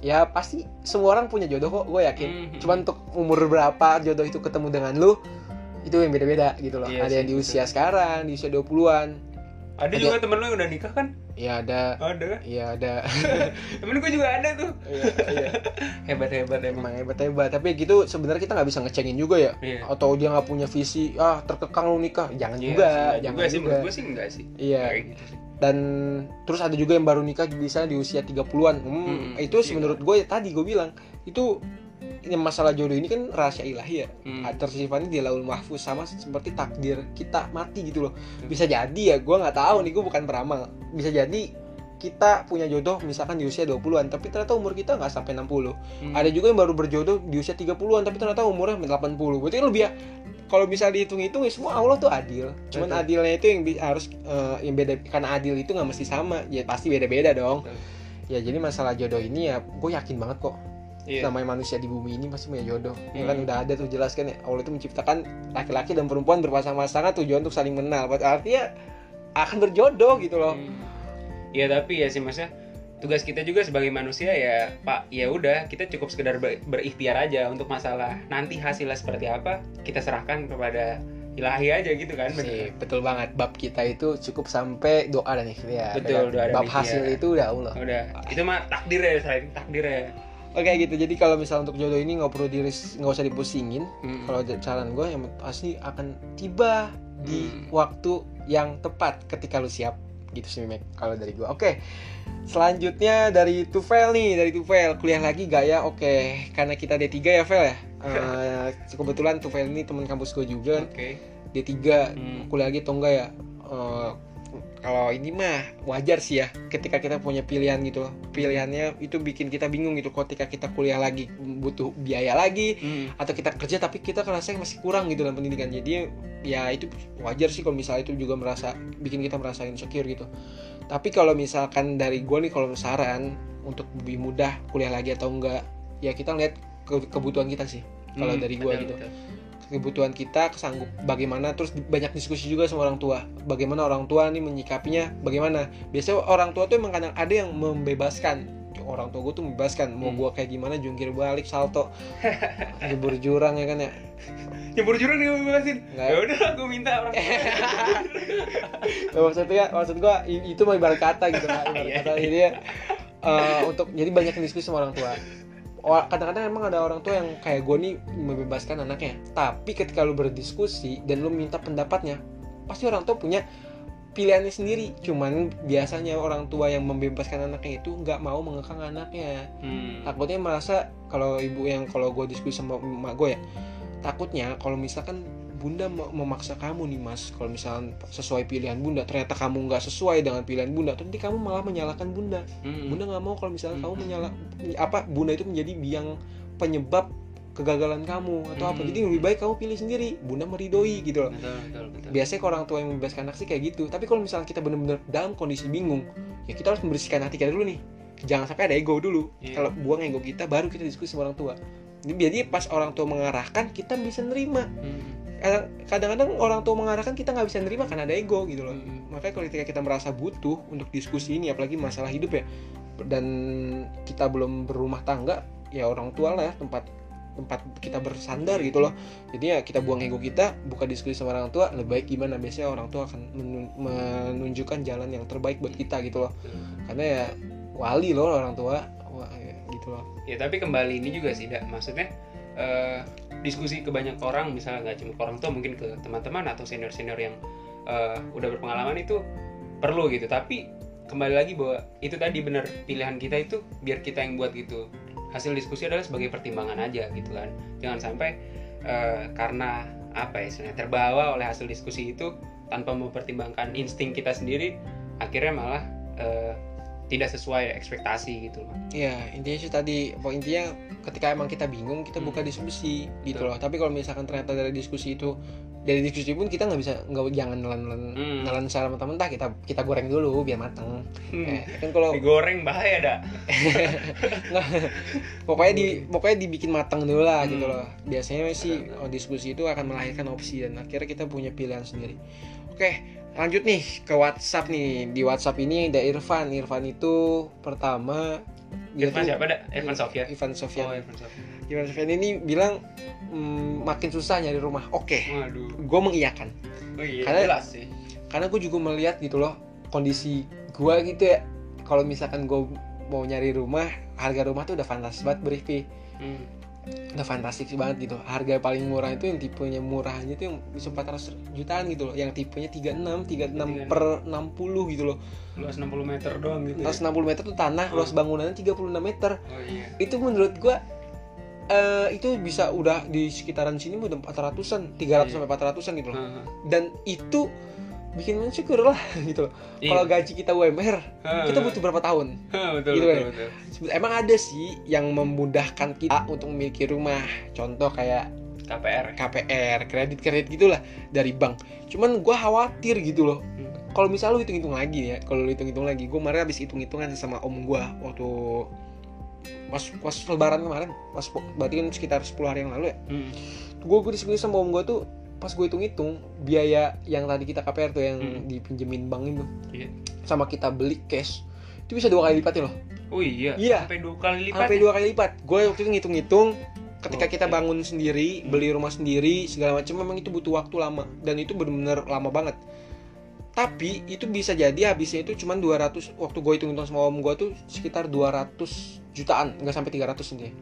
ya pasti semua orang punya jodoh kok gue yakin. Mhm. cuman untuk umur berapa jodoh itu ketemu dengan lu itu yang beda-beda gitu loh. Iya ada yang di betul. usia sekarang di usia 20-an ada Ada. juga temen lu yang udah nikah kan ya ada ada ya ada temen gua juga ada tuh iya, iya. hebat hebat emang emang hebat hebat tapi gitu sebenarnya kita nggak bisa ngecengin juga ya Iya. atau dia nggak punya visi ah terkekang lu nikah jangan Iya, juga enggak jangan juga sih menurut gua sih enggak sih Iya. Gitu sih. dan terus ada juga yang baru nikah bisa di usia 30-an. Hmm, Hmm, itu iya. menurut gue tadi gue bilang itu ini masalah jodoh ini kan rahasia ilahi ya. Hmm. Tersimpannya di laul mahfuz sama seperti takdir kita mati gitu loh. Hmm. Bisa jadi ya, gue nggak tahu nih gue bukan beramal. Bisa jadi kita punya jodoh misalkan di usia 20-an tapi ternyata umur kita nggak sampai 60 Hmm. ada juga yang baru berjodoh di usia 30-an tapi ternyata umurnya 80 berarti lebih kalau bisa dihitung-hitung ya semua Allah tuh adil cuman Betul. adilnya itu yang harus eh, yang beda karena adil itu nggak mesti sama ya pasti beda-beda dong Betul. ya jadi masalah jodoh ini ya gue yakin banget kok Iya. namanya manusia di bumi ini pasti punya jodoh ya kan Hmm. udah ada tuh jelas kan ya Allah itu menciptakan laki-laki dan perempuan berpasang-pasangan tujuan untuk saling mengenal artinya akan berjodoh gitu loh Hmm. Ya tapi ya sih maksudnya tugas kita juga sebagai manusia ya Pak ya udah kita cukup sekedar ber- berikhtiar aja untuk masalah nanti hasilnya seperti apa kita serahkan kepada ilahi aja gitu kan Sih, betul banget bab kita itu cukup sampai doa dan ikhtiar Betul, ya kan? doa dan bab ikhtiar. hasil itu udah Allah udah itu mah takdir ya takdir ya Oke gitu. Jadi kalau misal untuk jodoh ini nggak perlu diris, nggak usah dipusingin. Hmm. Kalau saran gue yang pasti akan tiba di Hmm. waktu yang tepat ketika lu siap. Gitu sih Mek. Kalau dari gue. Oke. Selanjutnya dari Tufel nih, dari Tufel kuliah lagi gak ya? Oke, karena kita D3 ya Vel ya. Eh, kebetulan Tufel ini teman kampus gue juga oke D3 Hmm. kuliah lagi atau enggak ya Eh, kalau ini mah wajar sih ya ketika kita punya pilihan gitu. Pilihannya itu bikin kita bingung gitu. Ketika kita kuliah lagi butuh biaya lagi Hmm. atau kita kerja tapi kita kerasa masih kurang gitu dalam pendidikan. Jadi ya itu wajar sih kalau misalnya itu juga merasa bikin kita merasa insecure gitu. Tapi kalau misalkan dari gue nih kalau saran untuk lebih mudah kuliah lagi atau enggak ya kita lihat ke- kebutuhan kita sih kalau Hmm, dari gue gitu. betul. Kebutuhan kita kesanggup bagaimana terus banyak diskusi juga sama orang tua. Bagaimana orang tua nih menyikapinya bagaimana? Biasanya orang tua tuh emang kadang ada yang membebaskan. Orang tua gue tuh membebaskan mau Hmm. gue kayak gimana jungkir balik salto. Jebur jurang ya kan ya? Nyebur jurang nih bebasin? Ya udah aku minta orang Nah, maksudnya maksud gue itu mah ibarat kata gitu kan ibarat Iya, kata jadi ya, eh, untuk jadi banyak diskusi sama orang tua kadang-kadang emang ada orang tua yang kayak gue nih membebaskan anaknya. Tapi ketika lu berdiskusi dan lu minta pendapatnya pasti orang tua punya pilihannya sendiri. Cuman biasanya orang tua yang membebaskan anaknya itu nggak mau mengekang anaknya. Hmm. takutnya merasa kalau ibu yang kalau gue diskusi sama emak gue ya takutnya kalau misalkan bunda mau memaksa kamu nih mas. Kalau misalkan sesuai pilihan bunda ternyata kamu nggak sesuai dengan pilihan bunda nanti kamu malah menyalahkan bunda. Hmm. bunda nggak mau kalau misalkan Hmm. kamu menyalah apa bunda itu menjadi biang penyebab kegagalan kamu atau apa. Hmm. jadi lebih baik kamu pilih sendiri. Bunda meridoi gitu loh. Betul betul betul. Biasanya kalau orang tua yang membebaskan anak sih kayak gitu. Tapi kalau misalnya kita benar-benar dalam kondisi bingung ya kita harus membersihkan hati kita dulu nih. Jangan sampai ada ego dulu. Iya. kalau buang ego kita baru kita diskusi sama orang tua. Jadi jadi pas orang tua mengarahkan kita bisa nerima. Hmm. Kadang- kadang-kadang orang tua mengarahkan kita nggak bisa nerima karena ada ego gitu loh. Hmm. makanya kalau ketika kita merasa butuh untuk diskusi ini apalagi masalah hidup ya dan kita belum berumah tangga ya orang tua lah ya tempat tempat kita bersandar gitu loh. Jadi ya kita buang ego kita buka diskusi sama orang tua lebih baik gimana? Biasanya orang tua akan menun- menunjukkan jalan yang terbaik buat kita gitu loh. Karena ya wali loh orang tua Wah, ya, gitu loh. Ya tapi kembali ini juga sih Dak. maksudnya eh, diskusi ke banyak orang misalnya nggak cuma ke orang tua mungkin ke teman-teman atau senior senior yang eh, udah berpengalaman itu perlu gitu. Tapi kembali lagi bahwa itu tadi benar pilihan kita itu biar kita yang buat gitu. Hasil diskusi adalah sebagai pertimbangan aja gitu kan. Jangan sampai eh, karena apa ya istilahnya terbawa oleh hasil diskusi itu tanpa mempertimbangkan insting kita sendiri akhirnya malah eh, tidak sesuai ekspektasi gitu loh Iya, intinya sih tadi intinya ketika emang kita bingung kita Hmm. buka diskusi gitu Betul. loh. Tapi kalau misalkan ternyata dari diskusi itu dari diskusi pun kita nggak bisa nggak jangan nelan-nelan Hmm. nelan secara mentah-mentah kita kita goreng dulu biar mateng. Hmm. Eh, kan kalau digoreng bahaya dah nggak pokoknya di pokoknya dibikin matang dulu lah Hmm. gitu loh. Biasanya sih oh, diskusi itu akan melahirkan opsi dan akhirnya kita punya pilihan sendiri. Oke, lanjut nih ke WhatsApp nih. Di WhatsApp ini ada Irfan. Irfan itu pertama dia Irfan tuh- siapa dah Irfan Sofyan Ivan Sofian. oh Irfan Sofyan Ivan Sofian ini bilang "Hmm, makin susah nyari rumah. Oke, waduh gue mengiyakan. oh iya Karena- jelas sih Karena gue juga melihat gitu loh kondisi gue gitu ya. Kalau misalkan gue mau nyari rumah, harga rumah tuh udah fantastis banget Briefy. Hmm. Udah fantastis banget gitu. Harga paling murah itu yang tipenya murah aja tuh yang bisa 400 jutaan gitu loh. Yang tipenya 36, 36 per 60 gitu loh. luas 60 meter doang gitu ya? Luas 60 meter tuh tanah, Hmm. luas bangunannya 36 meter. oh iya itu menurut gua eh itu bisa udah di sekitaran sini udah 400-an, 300 Iya. sampai 400-an gitu loh. Heeh. Dan itu bikin mensyukur lah gitu loh. Iya. Kalau gaji kita UMR, Heeh. kita butuh berapa tahun? Heeh, betul gitu betul, ya. betul. Emang ada sih yang memudahkan kita untuk memiliki rumah. Contoh kayak KPR KPR, kredit-kredit gitulah dari bank. Cuman gua khawatir gitu loh. Hmm. Kalau misal lu hitung-hitung lagi ya, kalau lu hitung-hitung lagi, gue kemarin habis hitung-hitungan sama om gua waktu pas pas lebaran kemarin, pas berarti kan sekitar 10 hari yang lalu ya. Hmm. Gue gue diskusi sama om gua tuh pas gue hitung-hitung biaya yang tadi kita KPR tuh yang Hmm. dipinjemin bank itu Iya. sama kita beli cash itu bisa dua kali lipat ya loh oh iya Iya. sampai dua kali lipat sampai ya? dua kali lipat gue waktu itu ngitung-ngitung ketika kita Oke. bangun sendiri Hmm. beli rumah sendiri segala macam memang itu butuh waktu lama dan itu benar-benar lama banget tapi itu bisa jadi habisnya itu cuma 200 waktu gue hitung-hitung sama om gue tuh sekitar 200 jutaan nggak sampai 300 intinya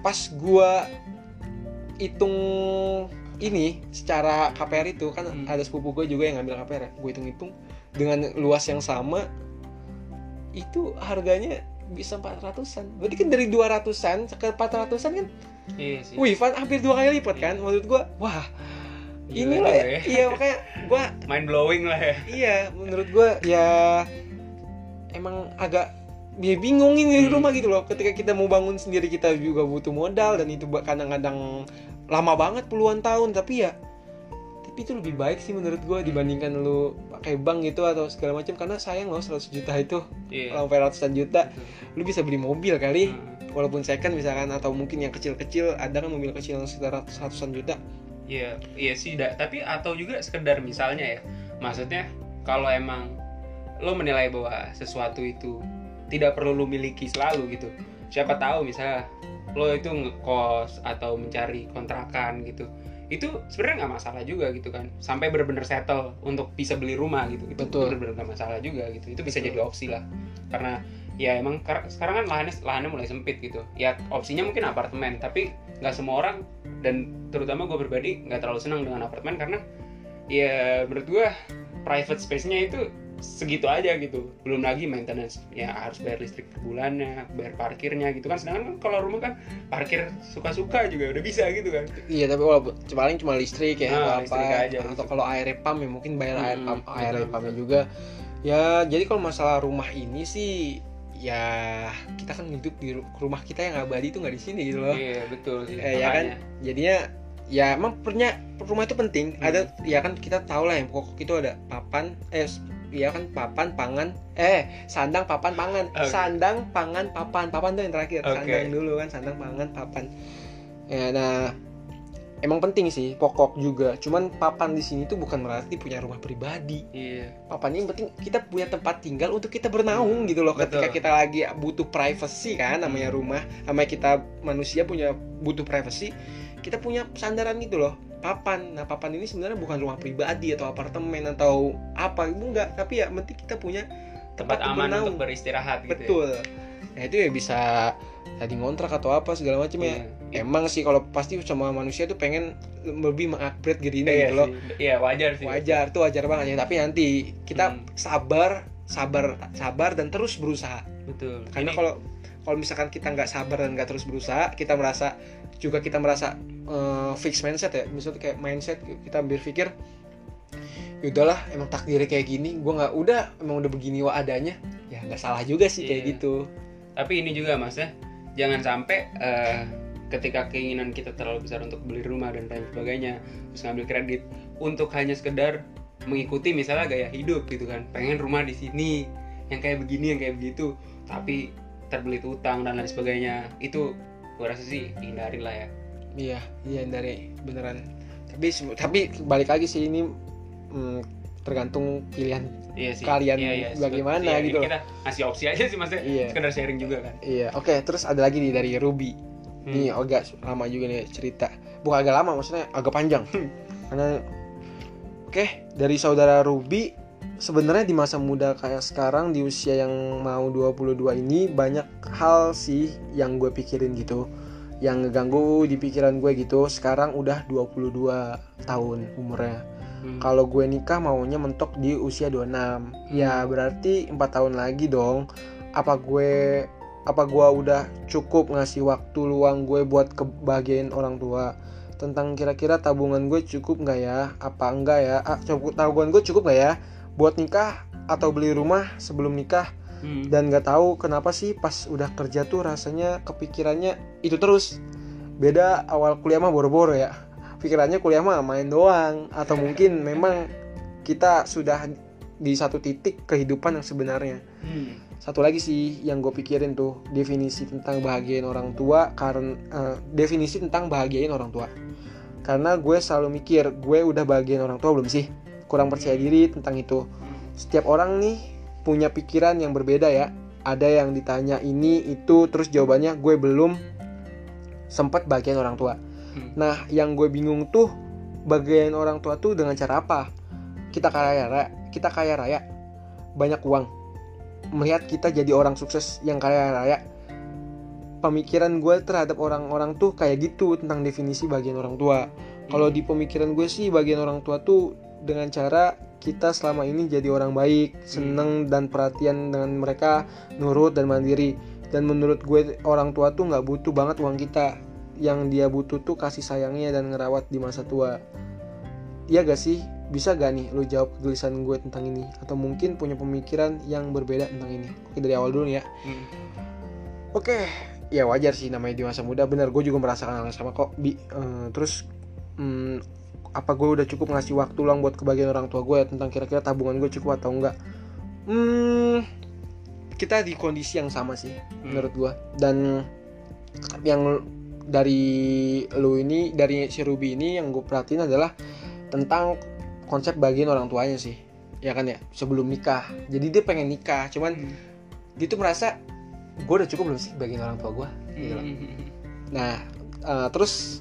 pas gue hitung ini secara KPR itu kan Hmm. ada sepupu gue juga yang ngambil KPR gue hitung-hitung dengan luas yang sama itu harganya bisa 400-an berarti kan dari 200-an ke 400-an kan iya sih wih Van hampir dua kali lipat kan menurut gue wah inilah juga ya. ya. iya makanya gue mind blowing lah ya iya menurut gue ya emang agak dia bingung ini Hmm. rumah gitu loh ketika kita mau bangun sendiri kita juga butuh modal dan itu kadang-kadang lama banget puluhan tahun. Tapi ya tapi itu lebih baik sih menurut gue dibandingkan lu pakai bank gitu atau segala macam. Karena sayang loh 100 juta itu. Iya. Sampai ratusan juta Betul. lu bisa beli mobil kali. Hmm. walaupun second misalkan atau mungkin yang kecil-kecil ada kan mobil kecil yang sekitar ratus- ratusan juta. Iya, iya sih, da- tapi atau juga sekedar misalnya ya, maksudnya kalau emang lo menilai bahwa sesuatu itu tidak perlu lo miliki selalu gitu, siapa tahu misalnya lo itu ngekos atau mencari kontrakan gitu, itu sebenarnya nggak masalah juga gitu kan, sampai benar-benar settle untuk bisa beli rumah gitu, itu Betul. benar-benar nggak masalah juga gitu, itu bisa Betul. jadi opsi lah, karena ya emang kar- sekarang kan lahannya lahannya mulai sempit gitu, ya opsinya mungkin apartemen, tapi nggak semua orang dan terutama gue pribadi nggak terlalu senang dengan apartemen karena ya menurut gue private space-nya itu segitu aja gitu. Belum lagi maintenance ya harus bayar listrik per bulannya bayar parkirnya gitu kan. Sedangkan kan kalau rumah kan parkir suka-suka juga udah bisa gitu kan. Iya tapi walaupun paling cuma listrik ya Ah, atau listrik apa aja, atau kalau air pump ya mungkin bayar air Hmm, pump air pumpnya juga. Ya jadi kalau masalah rumah ini sih ya kita kan hidup di ru- rumah kita yang abadi itu nggak di sini gitu loh. Iya betul sih Eh, ya kan? jadinya ya emang punya rumah itu penting. Hmm. ada ya kan kita tahu lah yang pokok itu ada papan eh s- ya kan papan pangan. Eh sandang papan pangan. Oke. sandang pangan papan. Papan tuh yang terakhir. Oke. sandang dulu kan sandang pangan papan. Ya nah emang penting sih pokok juga. Cuman papan di sini tuh bukan berarti punya rumah pribadi. Iya. Papan ini penting kita punya tempat tinggal untuk kita bernaung gitu loh. Ketika Betul. kita lagi butuh privacy kan namanya Hmm. rumah namanya kita manusia punya butuh privacy kita punya sandaran gitu loh papan nah papan ini sebenarnya bukan rumah pribadi atau apartemen atau apa itu enggak tapi ya penting kita punya tempat untuk aman bernaung. untuk beristirahat gitu ya. betul nah itu ya bisa tadi ngontrak atau apa segala macam ya Iya. emang sih kalau pasti semua manusia tuh pengen lebih mengupgrade dirinya Iya gitu loh. Iya wajar sih. wajar tuh wajar banget ya tapi nanti kita Hmm. sabar sabar sabar dan terus berusaha Betul. karena kalau kalau misalkan kita nggak sabar dan nggak terus berusaha kita merasa juga kita merasa eh, fix mindset ya. Misalnya kayak mindset kita berpikir "Ya udahlah emang takdirnya kayak gini gue nggak udah emang udah begini wa adanya. Ya nggak salah juga sih kayak Iya. gitu. Tapi ini juga mas ya. Jangan sampai eh, ketika keinginan kita terlalu besar untuk beli rumah dan lain sebagainya terus ngambil kredit untuk hanya sekedar mengikuti misalnya gaya hidup gitu kan. Pengen rumah di sini yang kayak begini yang kayak begitu. Tapi terbelit utang dan lain sebagainya itu gua rasa sih hindarin lah ya iya iya dari beneran tapi tapi balik lagi sih ini mm, tergantung pilihan iya sih Kalian Iya, iya. bagaimana Iya, gitu kita ngasih opsi aja sih maksudnya Iya. sekedar sharing juga kan iya oke terus ada lagi nih dari Ruby Hmm. Ini agak lama juga nih cerita. Bukan agak lama, maksudnya agak panjang. Karena Oke, dari saudara Ruby sebenarnya di masa muda kayak sekarang di usia yang mau 22 ini banyak hal sih yang gue pikirin gitu. Yang ngeganggu di pikiran gue gitu. Sekarang udah 22 tahun umurnya. Hmm. Kalau gue nikah maunya mentok di usia 26. Ya berarti empat tahun lagi dong. Apa gue apa gue udah cukup ngasih waktu luang gue buat kebahagiaan orang tua? Tentang kira-kira tabungan gue cukup nggak ya? Apa enggak ya? Ah, cukup tabungan gue cukup nggak ya? Buat nikah atau beli rumah sebelum nikah? Hmm. dan nggak tahu kenapa sih pas udah kerja tuh rasanya kepikirannya itu terus beda awal kuliah mah boro-boro ya pikirannya kuliah mah main doang atau mungkin memang kita sudah di satu titik kehidupan yang sebenarnya Hmm. satu lagi sih yang gue pikirin tuh definisi tentang bahagiain orang tua karena eh, definisi tentang bahagiain orang tua karena gue selalu mikir gue udah bahagiain orang tua belum sih kurang percaya diri tentang itu. Setiap orang nih punya pikiran yang berbeda ya. Ada yang ditanya ini itu terus jawabannya gue belum sempat bagian orang tua. Hmm. nah yang gue bingung tuh bagian orang tua tuh dengan cara apa? Kita kaya raya kita kaya raya banyak uang. Melihat kita jadi orang sukses yang kaya raya pemikiran gue terhadap orang-orang tuh kayak gitu tentang definisi bagian orang tua. Kalau di pemikiran gue sih bagian orang tua tuh dengan cara kita selama ini jadi orang baik, seneng dan perhatian dengan mereka, nurut dan mandiri. Dan menurut gue orang tua tuh nggak butuh banget uang kita. Yang dia butuh tuh kasih sayangnya dan ngerawat di masa tua. Iya gak sih? Bisa gak nih lu jawab kegelisahan gue tentang ini? Atau mungkin punya pemikiran yang berbeda tentang ini? Oke dari awal dulu nih ya. Hmm. Oke, ya wajar sih namanya di masa muda. Bener, gue juga merasakan hal yang sama kok. Bi, Eh, terus, hmm, apa gue udah cukup ngasih waktu luang buat kebagian orang tua gue ya tentang kira-kira tabungan gue cukup atau enggak? Hmm, kita di kondisi yang sama sih, menurut gue. Dan yang dari lu ini, dari si Ruby ini yang gue perhatiin adalah tentang konsep bagian orang tuanya sih, ya kan ya sebelum nikah. Jadi dia pengen nikah, cuman Hmm. dia tuh merasa gue udah cukup belum sih bagian orang tua gue gitu loh. Hmm. nah eh, terus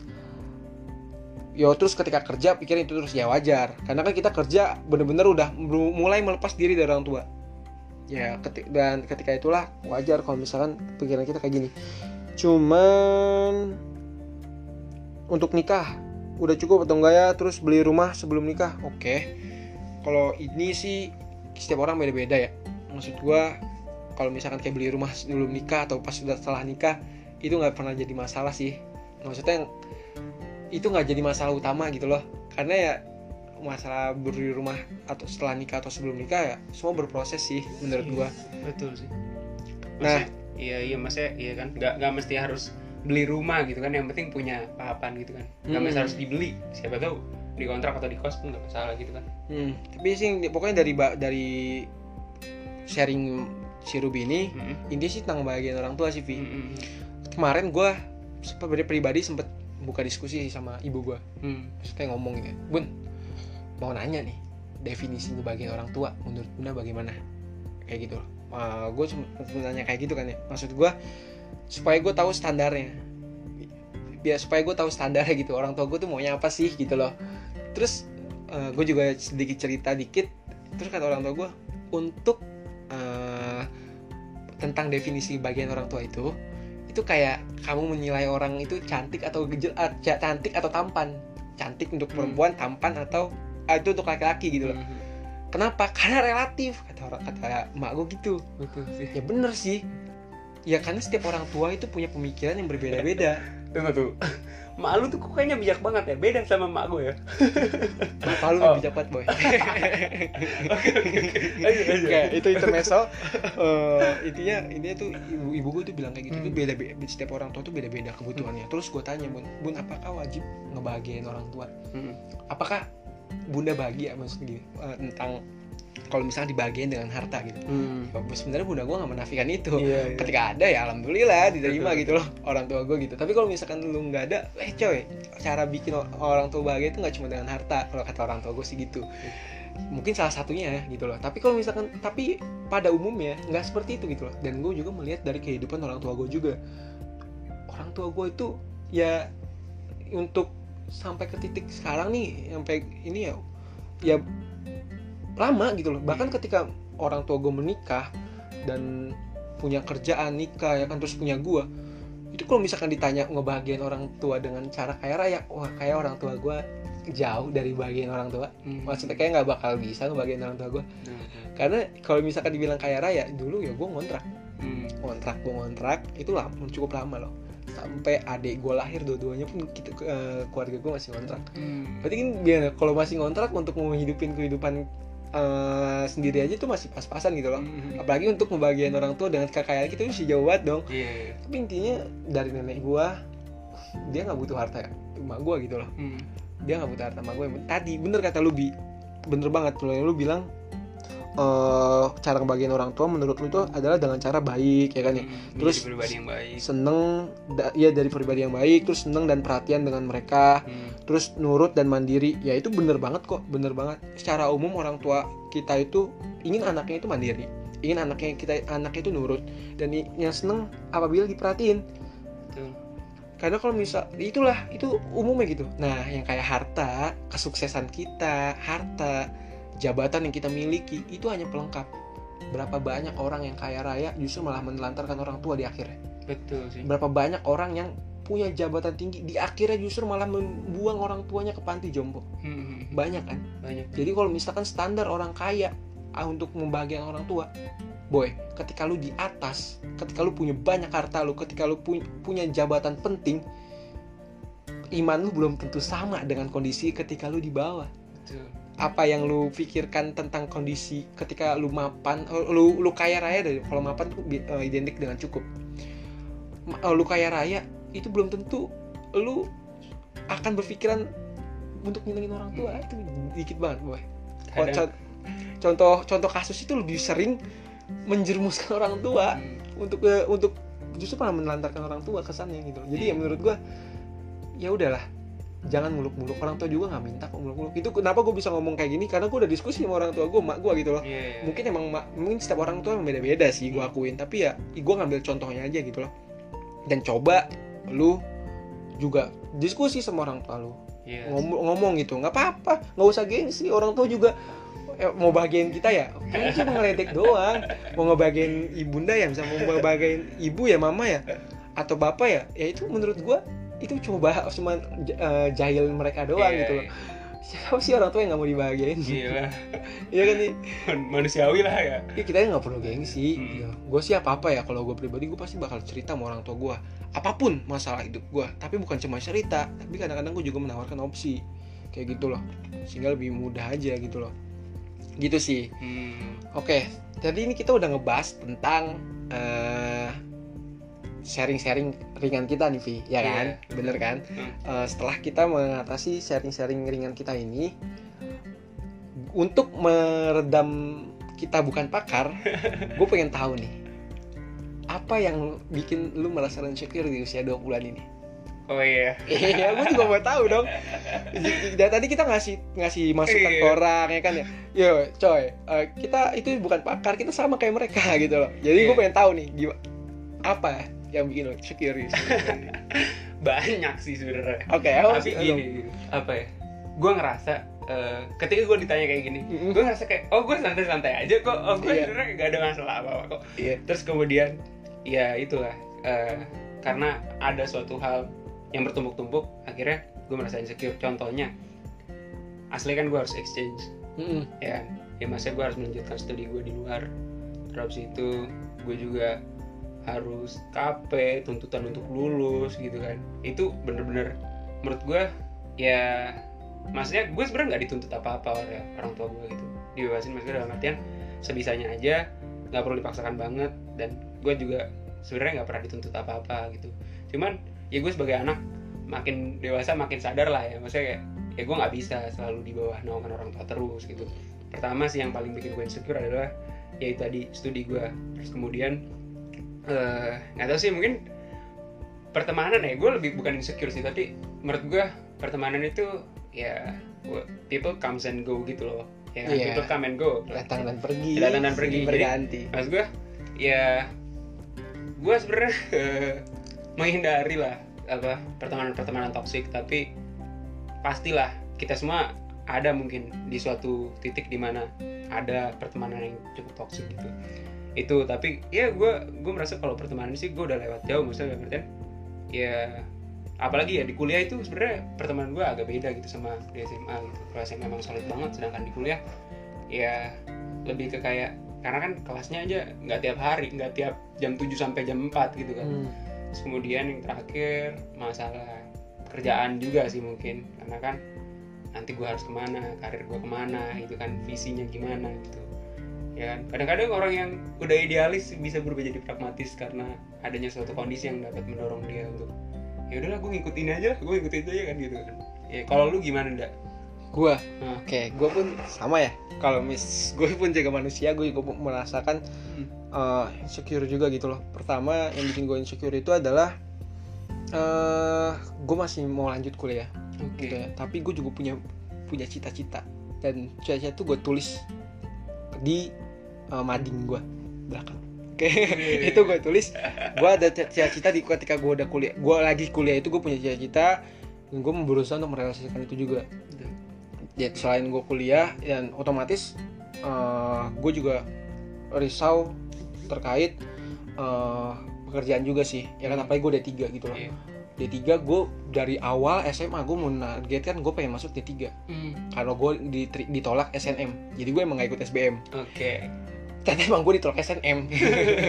yo terus ketika kerja pikirin itu terus ya wajar. Karena kan kita kerja bener-bener udah mulai melepas diri dari orang tua. Ya keti- dan ketika itulah wajar kalau misalkan pikiran kita kayak gini. Cuman untuk nikah udah cukup atau enggak ya? Terus beli rumah sebelum nikah? Oke. Kalau ini sih setiap orang beda-beda ya. Maksud gua kalau misalkan kayak beli rumah sebelum nikah atau pas sudah setelah nikah itu nggak pernah jadi masalah sih. Maksudnya itu nggak jadi masalah utama gitu loh karena ya masalah beli rumah atau setelah nikah atau sebelum nikah ya semua berproses sih menurut gua betul sih Nah. nah iya iya maksudnya iya kan nggak nggak mesti harus beli rumah gitu kan yang penting punya papan gitu kan nggak Hmm. mesti harus dibeli siapa tahu di kontrak atau di kos pun nggak masalah gitu kan Hmm, tapi sih pokoknya dari dari sharing si Ruby ini Mm-mm. intinya sih tentang bagian orang tua sih Vi Mm-mm. kemarin gua sebagai pribadi sempet buka diskusi sama ibu gua. Hmm. maksudnya ngomong gitu. Bun mau nanya nih definisi ngebagian orang tua menurut bunda bagaimana? Kayak gitu loh. Gue cuma nanya kayak gitu kan ya. Maksud gue supaya gue tahu standarnya. Biar supaya gue tahu standarnya gitu. Orang tua gue tuh maunya apa sih gitu loh. Terus gue juga sedikit cerita dikit. Terus kata orang tua gue untuk eh, tentang definisi bagian orang tua itu itu kayak kamu menilai orang itu cantik atau gejel, ca- cantik atau tampan. Cantik untuk Hmm. perempuan tampan atau ah, itu untuk laki-laki gitu loh. Mhm. kenapa? Karena relatif kata orang kata emak gue gitu. Betul sih. Ya bener sih. Ya karena setiap orang tua itu punya pemikiran yang berbeda-beda. Tuh mak lu tuh kok kayaknya bijak banget ya? Beda sama mak gue ya? Bapak lu Oh. bijak banget boy. Lanjut, lanjut. Kayak itu intermezzo. Eh, intinya intinya tuh ibu ibu gue tuh bilang kayak gitu Hmm. tuh beda beda setiap orang tua tuh beda beda kebutuhannya terus gue tanya bun bun apakah wajib ngebahagiain orang tua? Mm. apakah bunda bahagia? Maksud gini eh, tentang kalau misalnya dibahagiain dengan harta gitu. Mm. sebenarnya bunda gue nggak menafikan itu. Iya, iya. ketika ada ya alhamdulillah diterima Betul. gitu loh orang tua gue gitu. Tapi kalau misalkan lu nggak ada eh coy cara bikin orang tua bahagia itu nggak cuma dengan harta. Kalau kata orang tua gue sih gitu. Mungkin salah satunya ya gitu loh. Tapi kalau misalkan tapi pada umumnya nggak seperti itu gitu loh. Dan gue juga melihat dari kehidupan orang tua gue juga. Orang tua gue itu ya untuk sampai ke titik sekarang nih sampai ini ya ya lama gitu loh. Bahkan ketika orang tua gue menikah dan punya kerjaan nikah ya kan terus punya gue itu kalau misalkan ditanya ngebahagiain orang tua dengan cara kaya raya wah kayak orang tua gue jauh dari bagian orang tua. Mm. maksudnya kayak nggak bakal bisa ngebahagiain orang tua gue Mm. karena kalau misalkan dibilang kaya raya dulu ya gue ngontrak. Kontrak gue ngontrak itu lama cukup lama loh. Sampai adik gue lahir dua-duanya pun kita eh, keluarga gue masih ngontrak. Mm. berarti kan gimana kalau masih ngontrak untuk menghidupin kehidupan eh, sendiri aja tuh masih pas-pasan gitu loh Mm. apalagi untuk membagian orang tua dengan kekayaan kita itu masih jauh banget dong Iya. tapi intinya dari nenek gue dia nggak butuh harta emak gue gitu loh Mm. dia nggak butuh harta emak gue tadi bener kata lu bi bener banget lu lu bilang eh cara ngebagian orang tua menurut lu itu adalah dengan cara baik ya kan ya Mm. Terus- pribadi yang baik. seneng da- ya dari pribadi yang baik terus seneng dan perhatian dengan mereka Mm. terus nurut dan mandiri ya itu bener banget kok bener banget secara umum orang tua kita itu ingin anaknya itu mandiri ingin anaknya kita anaknya itu nurut dan yang seneng apabila diperhatiin Betul. karena kalau misal itulah itu umumnya gitu nah yang kayak harta kesuksesan kita harta jabatan yang kita miliki itu hanya pelengkap berapa banyak orang yang kaya raya justru malah menelantarkan orang tua di akhirnya Betul sih. berapa banyak orang yang punya jabatan tinggi di akhirnya justru malah membuang orang tuanya ke panti jompo Mm. banyak kan Banyak. jadi kalau misalkan standar orang kaya ah, untuk membahagiakan orang tua boy ketika lu di atas ketika lu punya banyak harta lu ketika lu pu- punya jabatan penting iman lu belum tentu sama dengan kondisi ketika lu di bawah Betul. Apa yang lu pikirkan tentang kondisi ketika lu mapan eh, lu lu kaya raya dari kalau mapan tuh eh, identik dengan cukup. Eh, lu kaya raya itu belum tentu lu akan berpikiran untuk nyenengin orang tua. Itu dikit banget boy. Contoh contoh kasus itu lebih sering menjerumuskan orang tua untuk eh, untuk justru malah menelantarkan orang tua kesannya gitu. Jadi ya menurut gua ya udahlah jangan muluk-muluk orang tua juga nggak minta kok muluk-muluk. Itu kenapa gue bisa ngomong kayak gini? Karena gue udah diskusi sama orang tua gue mak gue gitu loh. Iya, iya. mungkin emang ma- mungkin setiap orang tua emang beda-beda sih gue akuin. Tapi ya gue ngambil contohnya aja gitu loh. Dan coba lu juga diskusi sama orang tua lu. Iya. ngomong, ngomong gitu. Nggak apa-apa. Nggak usah gengsi. Orang tua juga eh, mau bagian kita ya? Kan cuma ngeledek doang. Mau ngebagian ibunda ya? Misalnya mau ngebagian ibu ya? Mama ya? Atau bapak ya? Ya itu menurut gua itu bah cuma eh, jahil mereka doang Iya, gitu loh iya. siapa sih orang tua yang nggak mau dibahagiain Gila. Iya kan nih Manusiawi lah ya. ya kita nggak perlu gengsi Hmm. gue sih apa apa ya kalau gue pribadi gue pasti bakal cerita sama orang tua gue apa pun masalah hidup gue tapi bukan cuma cerita tapi kadang-kadang gue juga menawarkan opsi kayak gitu loh sehingga lebih mudah aja gitu loh gitu sih Hmm. oke jadi ini kita udah ngebahas tentang eh, sharing-sharing ringan kita nih Vi ya kan Iya. bener kan Hmm. Eh, setelah kita mengatasi sharing-sharing ringan kita ini untuk meredam kita bukan pakar gue pengen tahu nih apa yang bikin lu merasa insecure di usia 20 bulan ini Oh iya. iya gue juga mau tahu dong dari tadi kita ngasih ngasih masukan ke Iya. orang ya kan ya yo coy eh, kita itu bukan pakar kita sama kayak mereka gitu loh jadi gue Iya. pengen tahu nih gimana apa yang bikin usia 20? Banyak sih sebenarnya. oke apa Tapi gini, apa ya? Gue ngerasa eh, ketika gue ditanya kayak gini, gue ngerasa kayak oh gue santai-santai aja kok, oh gue Iya. sebenarnya gak ada masalah apa-apa kok. iya Terus kemudian ya itulah eh, karena ada suatu hal yang bertumpuk-tumpuk, akhirnya gue merasa insecure. Contohnya, asli kan gue harus exchange, Mm-mm. ya, ya masa gue harus melanjutkan studi gue di luar. Terus itu gue juga harus KP tuntutan untuk lulus gitu kan. Itu bener-bener menurut gue ya maksudnya gue sebenarnya nggak dituntut apa-apa oleh orang tua gue gitu. Dibebasin maksudnya dalam artian sebisanya aja nggak perlu dipaksakan banget dan gue juga sebenarnya nggak pernah dituntut apa-apa gitu. Cuman ya gue sebagai anak makin dewasa makin sadar lah ya. Maksudnya kayak ya gue nggak bisa selalu di bawah naungan orang tua terus gitu. Pertama sih yang paling bikin gue insecure adalah ya itu tadi studi gue terus kemudian eh, nggak tahu sih mungkin pertemanan ya. Gue lebih bukan insecure sih tapi menurut gue pertemanan itu ya people comes and go gitu loh. Ya kan? Iya. people come and go. Datang dan pergi. Datang dan pergi. berganti. Mas gue ya gue sebenarnya eh, menghindari lah apa pertemanan-pertemanan toksik tapi pastilah kita semua ada mungkin di suatu titik di mana ada pertemanan yang cukup toksik gitu itu tapi ya gue gue merasa kalau pertemanan sih gue udah lewat jauh maksudnya dalam artian ya apalagi ya di kuliah itu sebenarnya pertemanan gue agak beda gitu sama di SMA gitu. Kalau SMA memang solid banget sedangkan di kuliah ya lebih ke kayak karena kan kelasnya aja nggak tiap hari nggak tiap jam 7 sampai jam 4 gitu kan. Hmm. Terus kemudian yang terakhir masalah kerjaan juga sih mungkin. Karena kan nanti gue harus ke mana karir gue ke mana itu kan visinya gimana gitu ya kan? Kadang-kadang orang yang udah idealis bisa berubah jadi pragmatis karena adanya suatu kondisi yang dapat mendorong dia untuk ya udahlah gue ngikutin aja gue ngikutin aja kan gitu kan. Ya kalau lu gimana ndak gua? Nah. oke gua pun sama ya. Kalau mis gue pun jaga manusia gue juga merasakan Hmm. eh, insecure juga gitu loh. Pertama yang bikin gue insecure itu adalah eh gue masih mau lanjut kuliah oke. gitu ya. Tapi gue juga punya punya cita-cita. Dan cita-cita itu gue tulis di eh, mading gue belakang. Oke. Itu gue tulis. Gue ada cita-cita di ketika gue udah kuliah gue lagi kuliah itu gue punya cita-cita dan gue berusaha untuk merealisasikan itu juga. Ya selain gue kuliah dan otomatis eh, gue juga risau terkait eh, pekerjaan juga sih. Ya kan apalagi gue D3 gitu loh Iya. D3 gue dari awal SMA gue mau narget kan gue pengen masuk D3 Hmm, kalau gue ditolak SNM jadi gue emang gak ikut SBM oke ternyata emang gue ditolak SNM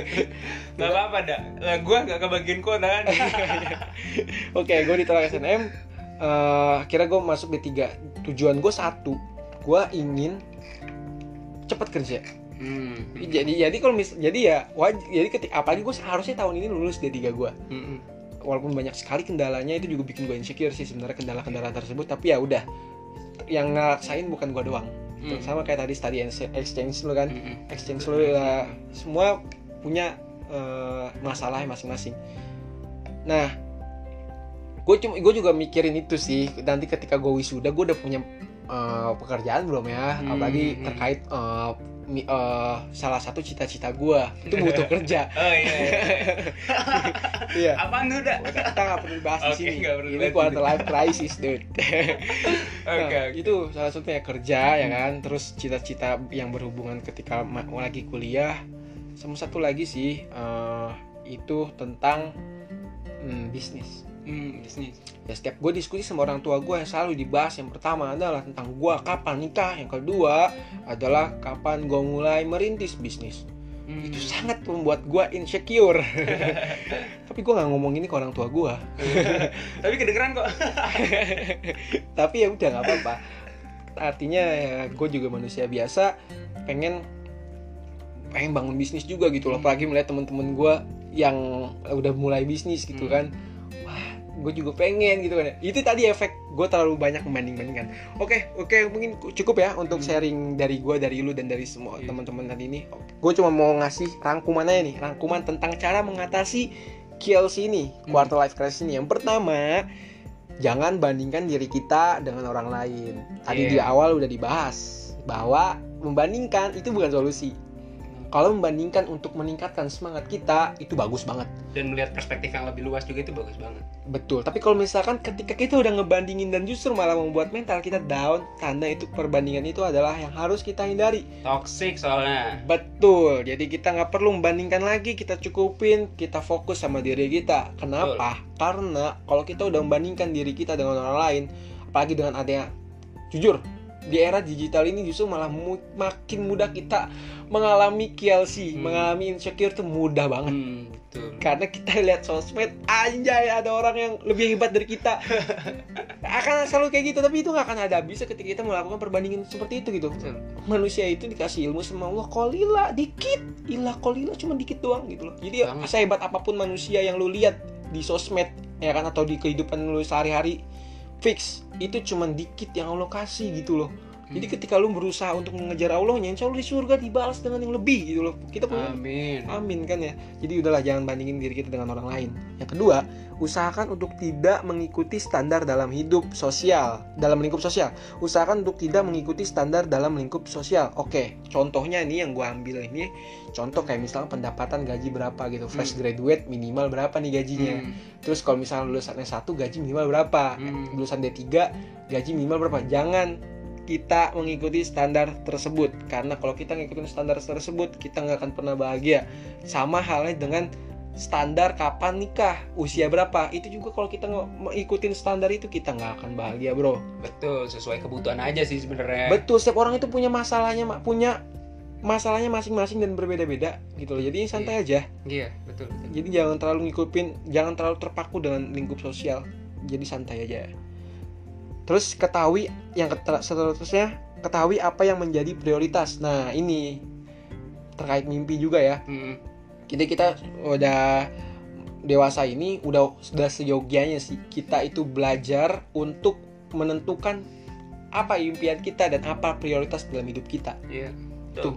nggak apa-apa dak. Lah gue nggak kebagian kuota kan. Oke gue ditolak SNM eh akhirnya gue masuk D3 tujuan gue satu gue ingin cepat kerja. Hmm. jadi jadi kalau mis jadi ya waj jadi ketika apalagi gue seharusnya tahun ini lulus D3 gue Hmm. walaupun banyak sekali kendalanya itu juga bikin gue insecure sih sebenarnya kendala-kendala tersebut. Tapi ya udah yang ngelaksain bukan gue doang Hmm. sama kayak tadi study exchange lu kan Hmm. exchange lu ya semua punya eh, masalah masing-masing nah gue cuma gue juga mikirin itu sih nanti ketika gue wisuda gue udah punya eh, pekerjaan belum ya Hmm, apalagi hmm. terkait eh, eh, salah satu cita-cita gue itu butuh kerja. Oh iya, iya. iya. Apaan tuh dak? Kita nggak perlu dibahas di Oke, sini. ini quarter di life crisis dude. Oke Nah, oke. itu salah satunya kerja ya kan. Terus cita-cita yang berhubungan ketika lagi kuliah. Sama satu lagi sih eh, itu tentang hmm, bisnis hmm, ya setiap gue diskusi sama orang tua gue yang selalu dibahas yang pertama adalah tentang gue kapan nikah yang kedua adalah kapan gue mulai merintis bisnis. Hmm. itu sangat membuat gue insecure. Tapi gue nggak ngomong ini ke orang tua gue tapi kedengeran kok. Tapi ya udah nggak apa-apa. Artinya ya, gue juga manusia biasa pengen pengen bangun bisnis juga gitu loh. Hmm. apalagi melihat temen-temen gue yang udah mulai bisnis gitu Hmm. kan gue juga pengen gitu kan itu tadi efek gue terlalu banyak membanding-bandingkan oke oke mungkin cukup ya untuk Hmm. sharing dari gue dari lu dan dari semua Iya. teman-teman tadi ini gue cuma mau ngasih rangkuman aja nih rangkuman tentang cara mengatasi KLC ini Hmm. quarter life crisis ini yang pertama jangan bandingkan diri kita dengan orang lain tadi Iya. di awal udah dibahas bahwa membandingkan itu bukan solusi kalau membandingkan untuk meningkatkan semangat kita itu bagus banget. Dan melihat perspektif yang lebih luas juga itu bagus banget. Betul. Tapi kalau misalkan ketika kita udah ngebandingin dan justru malah membuat mental kita down tanda itu perbandingan itu adalah yang harus kita hindari. Toxic soalnya. Betul. Jadi kita nggak perlu membandingkan lagi kita cukupin kita fokus sama diri kita. Kenapa? Karena kalau kita udah membandingkan diri kita dengan orang lain apalagi dengan adanya jujur di era digital ini justru malah mu- makin mudah kita mengalami KLC, Hmm. mengalami insecure tuh mudah banget. Hmm, betul. Karena kita lihat sosmed, anjay ada orang yang lebih hebat dari kita. akan selalu kayak gitu, tapi itu nggak akan ada habisnya ketika kita melakukan perbandingan seperti itu gitu. Betul. Manusia itu dikasih ilmu sama Allah kolila dikit, ilah kolila cuma dikit doang gitu loh. Jadi Banget. sehebat apa pun manusia yang lu lihat di sosmed ya kan atau di kehidupan lu sehari-hari fix itu cuma dikit yang Allah kasih gitu loh. Jadi Hmm. ketika lu berusaha untuk mengejar Allahnya, insya Allah di surga dibalas dengan yang lebih gitu loh. Kita punya Amin. Amin kan ya. Jadi udahlah jangan bandingin diri kita dengan orang lain. Yang kedua, usahakan untuk tidak mengikuti standar dalam hidup sosial, dalam lingkup sosial. Usahakan untuk tidak mengikuti standar dalam lingkup sosial. Oke, contohnya ini yang gua ambil ini contoh kayak misalnya pendapatan gaji berapa gitu. Fresh graduate minimal berapa nih gajinya. Hmm. Terus kalau misalnya lulusan S1 gaji minimal berapa? Hmm. Lulusan D3 gaji minimal berapa? Jangan kita mengikuti standar tersebut karena kalau kita ngikutin standar tersebut kita nggak akan pernah bahagia sama halnya dengan standar kapan nikah usia berapa itu juga kalau kita ngikutin standar itu kita nggak akan bahagia bro Betul, sesuai kebutuhan aja sih sebenarnya. betul setiap orang itu punya masalahnya Mak. punya masalahnya masing-masing dan berbeda-beda gitu loh jadi santai aja Iya, betul. betul. jadi jangan terlalu ngikutin jangan terlalu terpaku dengan lingkup sosial jadi santai aja terus ketahui yang seterusnya ketahui apa yang menjadi prioritas nah ini terkait mimpi juga ya Hmm. jadi kita udah dewasa ini udah sudah seyogianya sih kita itu belajar untuk menentukan apa impian kita dan apa prioritas dalam hidup kita Iya. Tuh. Tuh.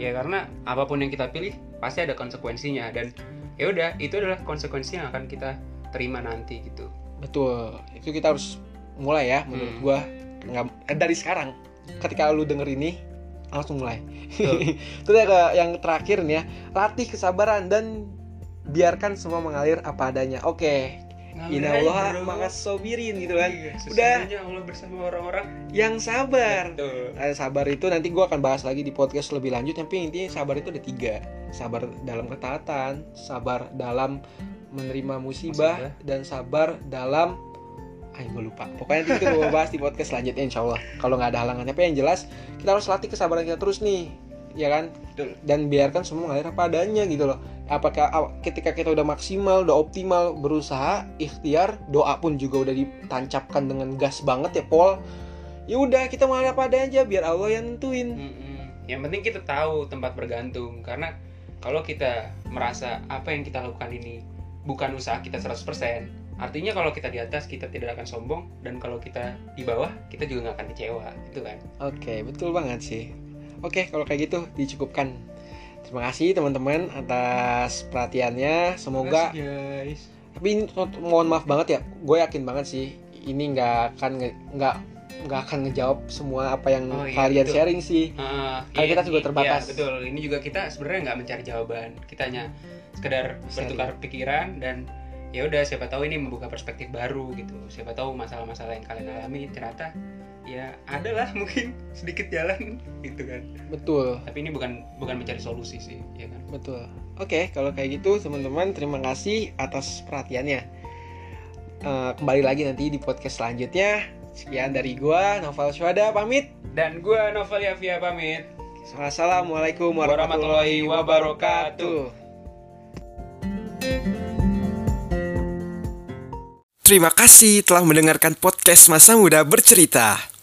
Ya karena apa pun yang kita pilih pasti ada konsekuensinya dan ya udah itu adalah konsekuensi yang akan kita terima nanti gitu. Betul, itu kita harus mulai ya menurut Hmm. gua nggak eh, dari sekarang. Ketika lu denger ini langsung mulai. Terus yang, ke- yang terakhir nih ya, latih kesabaran dan biarkan semua mengalir apa adanya. Oke, Inna Allah maka sobirin gitu kan. Iya, Udah. Allah bersama orang-orang. Yang sabar. Betul. Eh, sabar itu nanti gua akan bahas lagi di podcast lebih lanjut. Tapi intinya sabar itu ada tiga. Sabar dalam ketaatan, sabar dalam menerima musibah, Musibah. dan sabar dalam Ayo gue lupa. Pokoknya nanti kita mau bahas di podcast selanjutnya insya Allah. Kalau nggak ada halangan. Tapi yang jelas kita harus latih kesabaran kita terus nih, ya kan? Betul. Dan biarkan semua mengalir apa adanya gitu loh. Apakah ketika kita udah maksimal, udah optimal berusaha, ikhtiar, doa pun juga udah ditancapkan dengan gas banget ya Pol. Ya udah kita mengalir apa adanya aja biar Allah yang nentuin. Yang penting kita tahu tempat bergantung karena kalau kita merasa apa yang kita lakukan ini bukan usaha kita 100%, artinya kalau kita di atas kita tidak akan sombong dan kalau kita di bawah kita juga nggak akan kecewa, itu kan. Oke, betul banget sih. Oke, kalau kayak gitu dicukupkan. Terima kasih teman-teman atas perhatiannya. Semoga guys. tapi ini mo- mohon maaf banget ya gue yakin banget sih ini nggak akan nggak nggak akan ngejawab semua apa yang Oh, iya, kalian betul. sharing sih Ah, Karena kita juga iya, terbatas. betul. Ini juga kita sebenarnya nggak mencari jawaban. Kita hanya sekedar Sharing. bertukar pikiran dan ya udah siapa tahu ini membuka perspektif baru gitu. Siapa tahu masalah-masalah yang kalian alami ternyata ya adalah mungkin sedikit jalan gitu kan. betul Tapi ini bukan bukan mencari solusi sih, ya kan. betul oke kalau kayak gitu teman-teman terima kasih atas perhatiannya Eh, kembali lagi nanti di podcast selanjutnya sekian dari gua Novel Syuhada pamit Dan gua Novel Yafia pamit. Assalamualaikum warahmatullahi wabarakatuh Terima kasih telah mendengarkan podcast Masa Muda Bercerita.